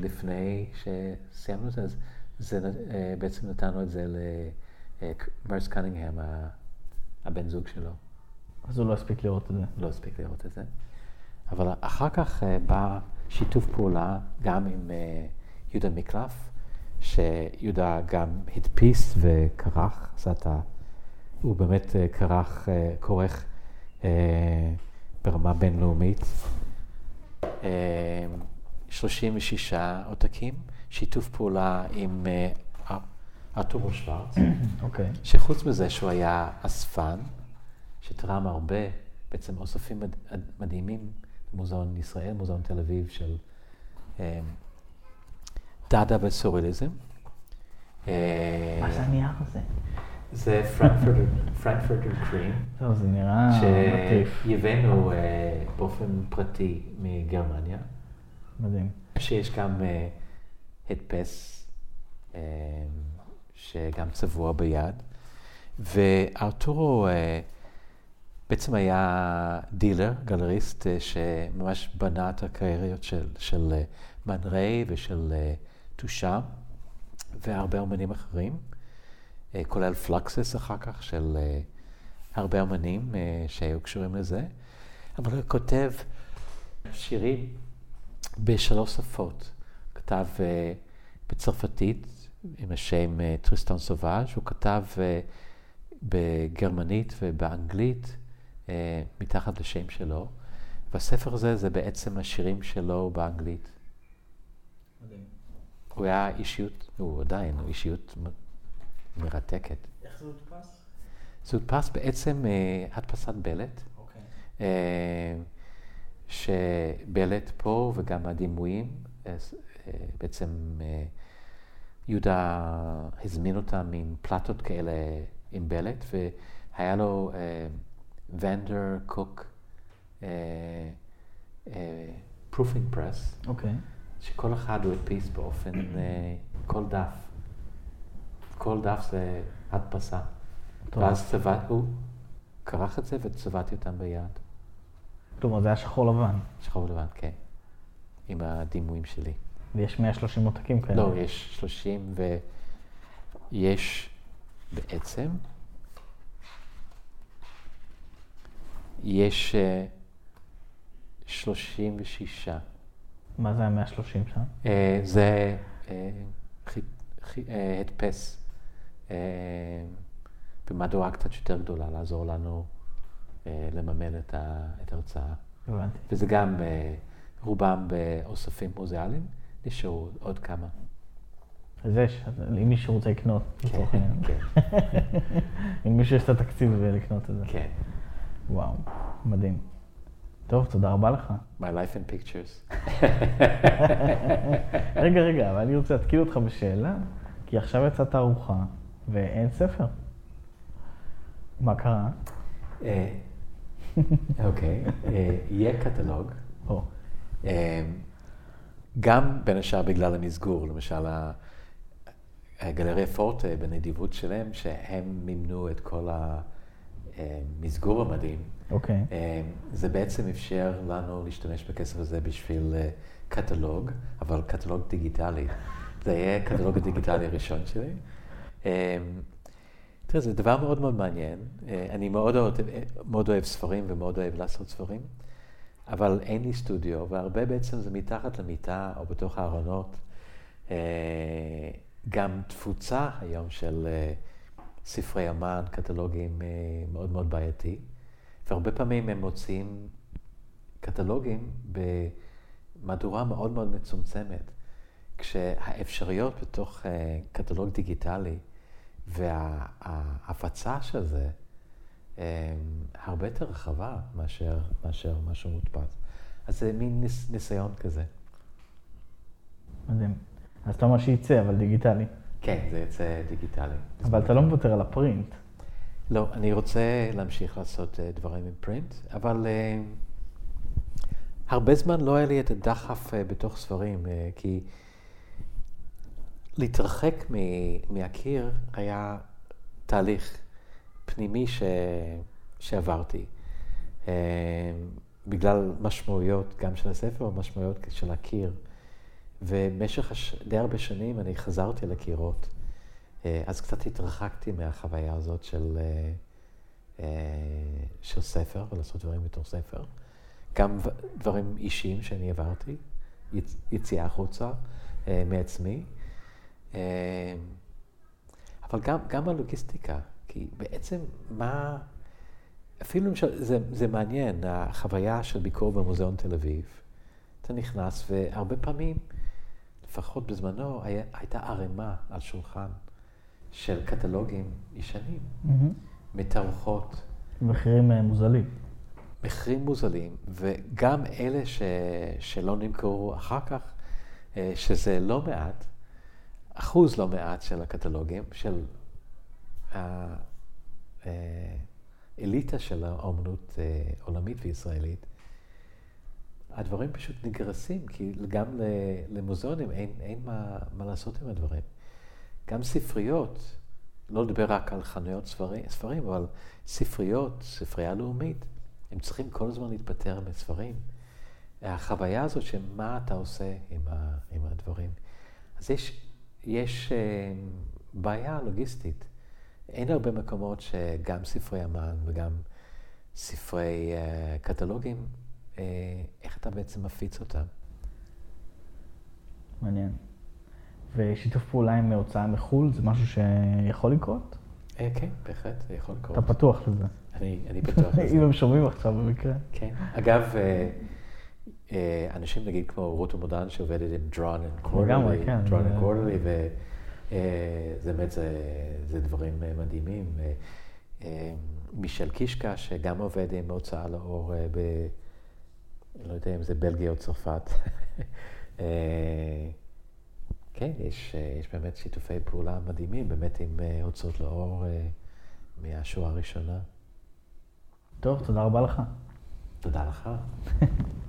לפני שסיימנו את זה, אז זה, אה, בעצם נתנו את זה למרס קנינגהם, הבן זוג שלו. אז הוא לא הספיק לראות את זה. לא הספיק לראות את זה. אבל אחר כך אה, בא שיתוף פעולה גם עם יהודה מקלף, שיהודה גם הדפיס וכרך, אז אתה, הוא באמת כרך, כורך ברמה בינלאומית. 36 אה, עותקים, שיתוף פעולה עם ארתורו שוורץ, *clears throat* אוקיי. שחוץ מזה שהוא היה אספן, שתרם הרבה בעצם אוספים מד, מדהימים, מוזיאון ישראל, מוזיאון תל אביב של אה, דאדה וסוריאליזם. אה, מה זה הנייר הזה? זה פרנקפורטר *laughs* קרים. זהו, זה נראה מטריף. שהבאנו אה, באופן פרטי מגרמניה. מדהים. שיש גם אה, הדפס אה, שגם צבוע ביד. וארתורו בעצם היה דילר, גלריסט, שממש בנה את הקרייריות של, של מן ריי ושל טושם והרבה אומנים אחרים. אה, כולל פלקסס אחר כך של אה, הרבה אמנים אה, שהיו קשורים לזה, אבל הוא כותב שירים בשלוש שפות. כתב בצרפתית עם השם טריסטון סובאז', הוא כתב בגרמנית ובאנגלית מתחת לשם שלו, והספר הזה זה בעצם השירים שלו באנגלית. מדהים. הוא היה אישיות, הוא עדיין, הוא אישיות מרתקת. איך זה הודפס? זה הודפס בעצם אה, הדפסת פלט. אוקיי. אה, שבלט פה וגם הדימויים, אה, אה, בעצם אה, יהודה הזמין אותם עם פלטות כאלה עם בלט, והיה לו Vandercook proofing press, שכל אחד הוא הדפיס באופן, כל דף. כל דף זה הדפסה. טוב. ואז צבעת, הוא כרך את זה וצבעתי אותם ביד. כלומר, זה היה שחור לבן. שחור לבן, כן. עם הדימויים שלי. ויש 130 עותקים כאלה. לא, יש 30 ויש בעצם, יש 36. אה, מה זה ה-130 שם? אה, זה אה, הדפס במהדורה קצת יותר גדולה, לעזור לנו לממן את ההרצאה. הבנתי. וזה גם רובם באוספים מוזיאליים, נשארו עוד כמה. אז יש, אם מישהו רוצה לקנות, לצורך העניין. כן. *laughs* אם מישהו יש את התקציב לקנות את זה. כן. וואו, מדהים. טוב, תודה רבה לך. My life in pictures. *laughs* רגע, רגע, אבל אני רוצה להתקיל אותך בשאלה, כי עכשיו יצאה תערוכה ואין ספר. מה קרה? אה, אוקיי, אה, יהיה קטלוג. אה, גם בין השאר בגלל המסגור, למשל הגלריה פורטה בנדיבות שלהם, שהם מימנו את כל המסגור המדהים. אוקיי. זה בעצם אפשר לנו להשתמש בכסף הזה בשביל קטלוג, אבל קטלוג דיגיטלי. זה יהיה הקטלוג הדיגיטלי הראשון שלי. אמ, תראה, זה דבר מאוד מאוד מעניין. אה, אני מאוד אוהב, מאוד אוהב ספרים ומאוד אוהב לעשות ספרים, אבל אין לי סטודיו, והרבה בעצם זה מתחת למיטה או בתוך הארונות. אה, גם תפוצה היום של אה, ספרי אמן, קטלוגים מאוד מאוד בעייתי, והרבה פעמים הם מוציאים קטלוגים במהדורה מאוד מאוד מצומצמת. כשהאפשרויות בתוך קטלוג דיגיטלי וההפצה של זה הרבה יותר רחבה מאשר, מאשר משהו מודפס. אז זה מין ניס, ניסיון כזה. מדהים. אז אתה אומר שיצא, אבל דיגיטלי. כן, זה יצא דיגיטלי. אבל אתה לא מוותר על הפרינט. לא, אני רוצה להמשיך לעשות uh, דברים עם פרינט, אבל uh, הרבה זמן לא היה לי את הדחף uh, בתוך ספרים, uh, כי... להתרחק מהקיר היה תהליך פנימי ש... שעברתי. אה, בגלל משמעויות גם של הספר ומשמעויות של הקיר. ובמשך הש... די הרבה שנים אני חזרתי לקירות. אה, אז קצת התרחקתי מהחוויה הזאת של, אה, של ספר, ולעשות דברים בתור ספר. גם דברים אישיים שאני עברתי, יציאה החוצה מעצמי. אבל גם, גם הלוגיסטיקה, כי בעצם מה, אפילו למשל, זה, זה מעניין, החוויה של ביקור במוזיאון תל אביב, אתה נכנס והרבה פעמים, לפחות בזמנו, היה, הייתה ערימה על שולחן של קטלוגים ישנים, mm-hmm. מתערוכות. מחירים אה, מוזלים. מחירים מוזלים, וגם אלה ש, שלא נמכרו אחר כך, אה, שזה לא מעט, אחוז לא מעט של הקטלוגים, של האליטה של האומנות עולמית וישראלית, הדברים פשוט נגרסים, כי גם למוזיאונים אין, אין מה, מה לעשות עם הדברים. גם ספריות, לא לדבר רק על חנויות ספרים, ספרים, אבל ספריות, ספרייה לאומית, הם צריכים כל הזמן להתפטר מספרים. החוויה הזאת של מה אתה עושה עם, ה, עם הדברים. אז יש, יש אה, בעיה לוגיסטית. אין הרבה מקומות שגם ספרי אמן וגם ספרי uh, קטלוגים, uh, איך אתה בעצם מפיץ אותם? מעניין. ושיתוף פעולה עם הוצאה מחו"ל זה משהו שיכול לקרות? אה, כן, בהחלט, זה יכול לקרות. אתה פתוח לזה. אני, אני פתוח לזה. *laughs* אם הם שומעים עכשיו במקרה. כן. אגב, אנשים נגיד כמו רוטו מודן שעובדת עם דרון לגמרי, כן. דרון קורדלי, וזה באמת, זה, זה דברים מדהימים. מישל קישקה, שגם עובד עם הוצאה לאור ב... לא יודע אם זה בלגיה או צרפת. *laughs* כן, יש, אה, יש באמת שיתופי פעולה מדהימים, באמת עם אה, הוצאות לאור אה, מהשואה הראשונה. טוב, תודה רבה לך. תודה לך. *laughs*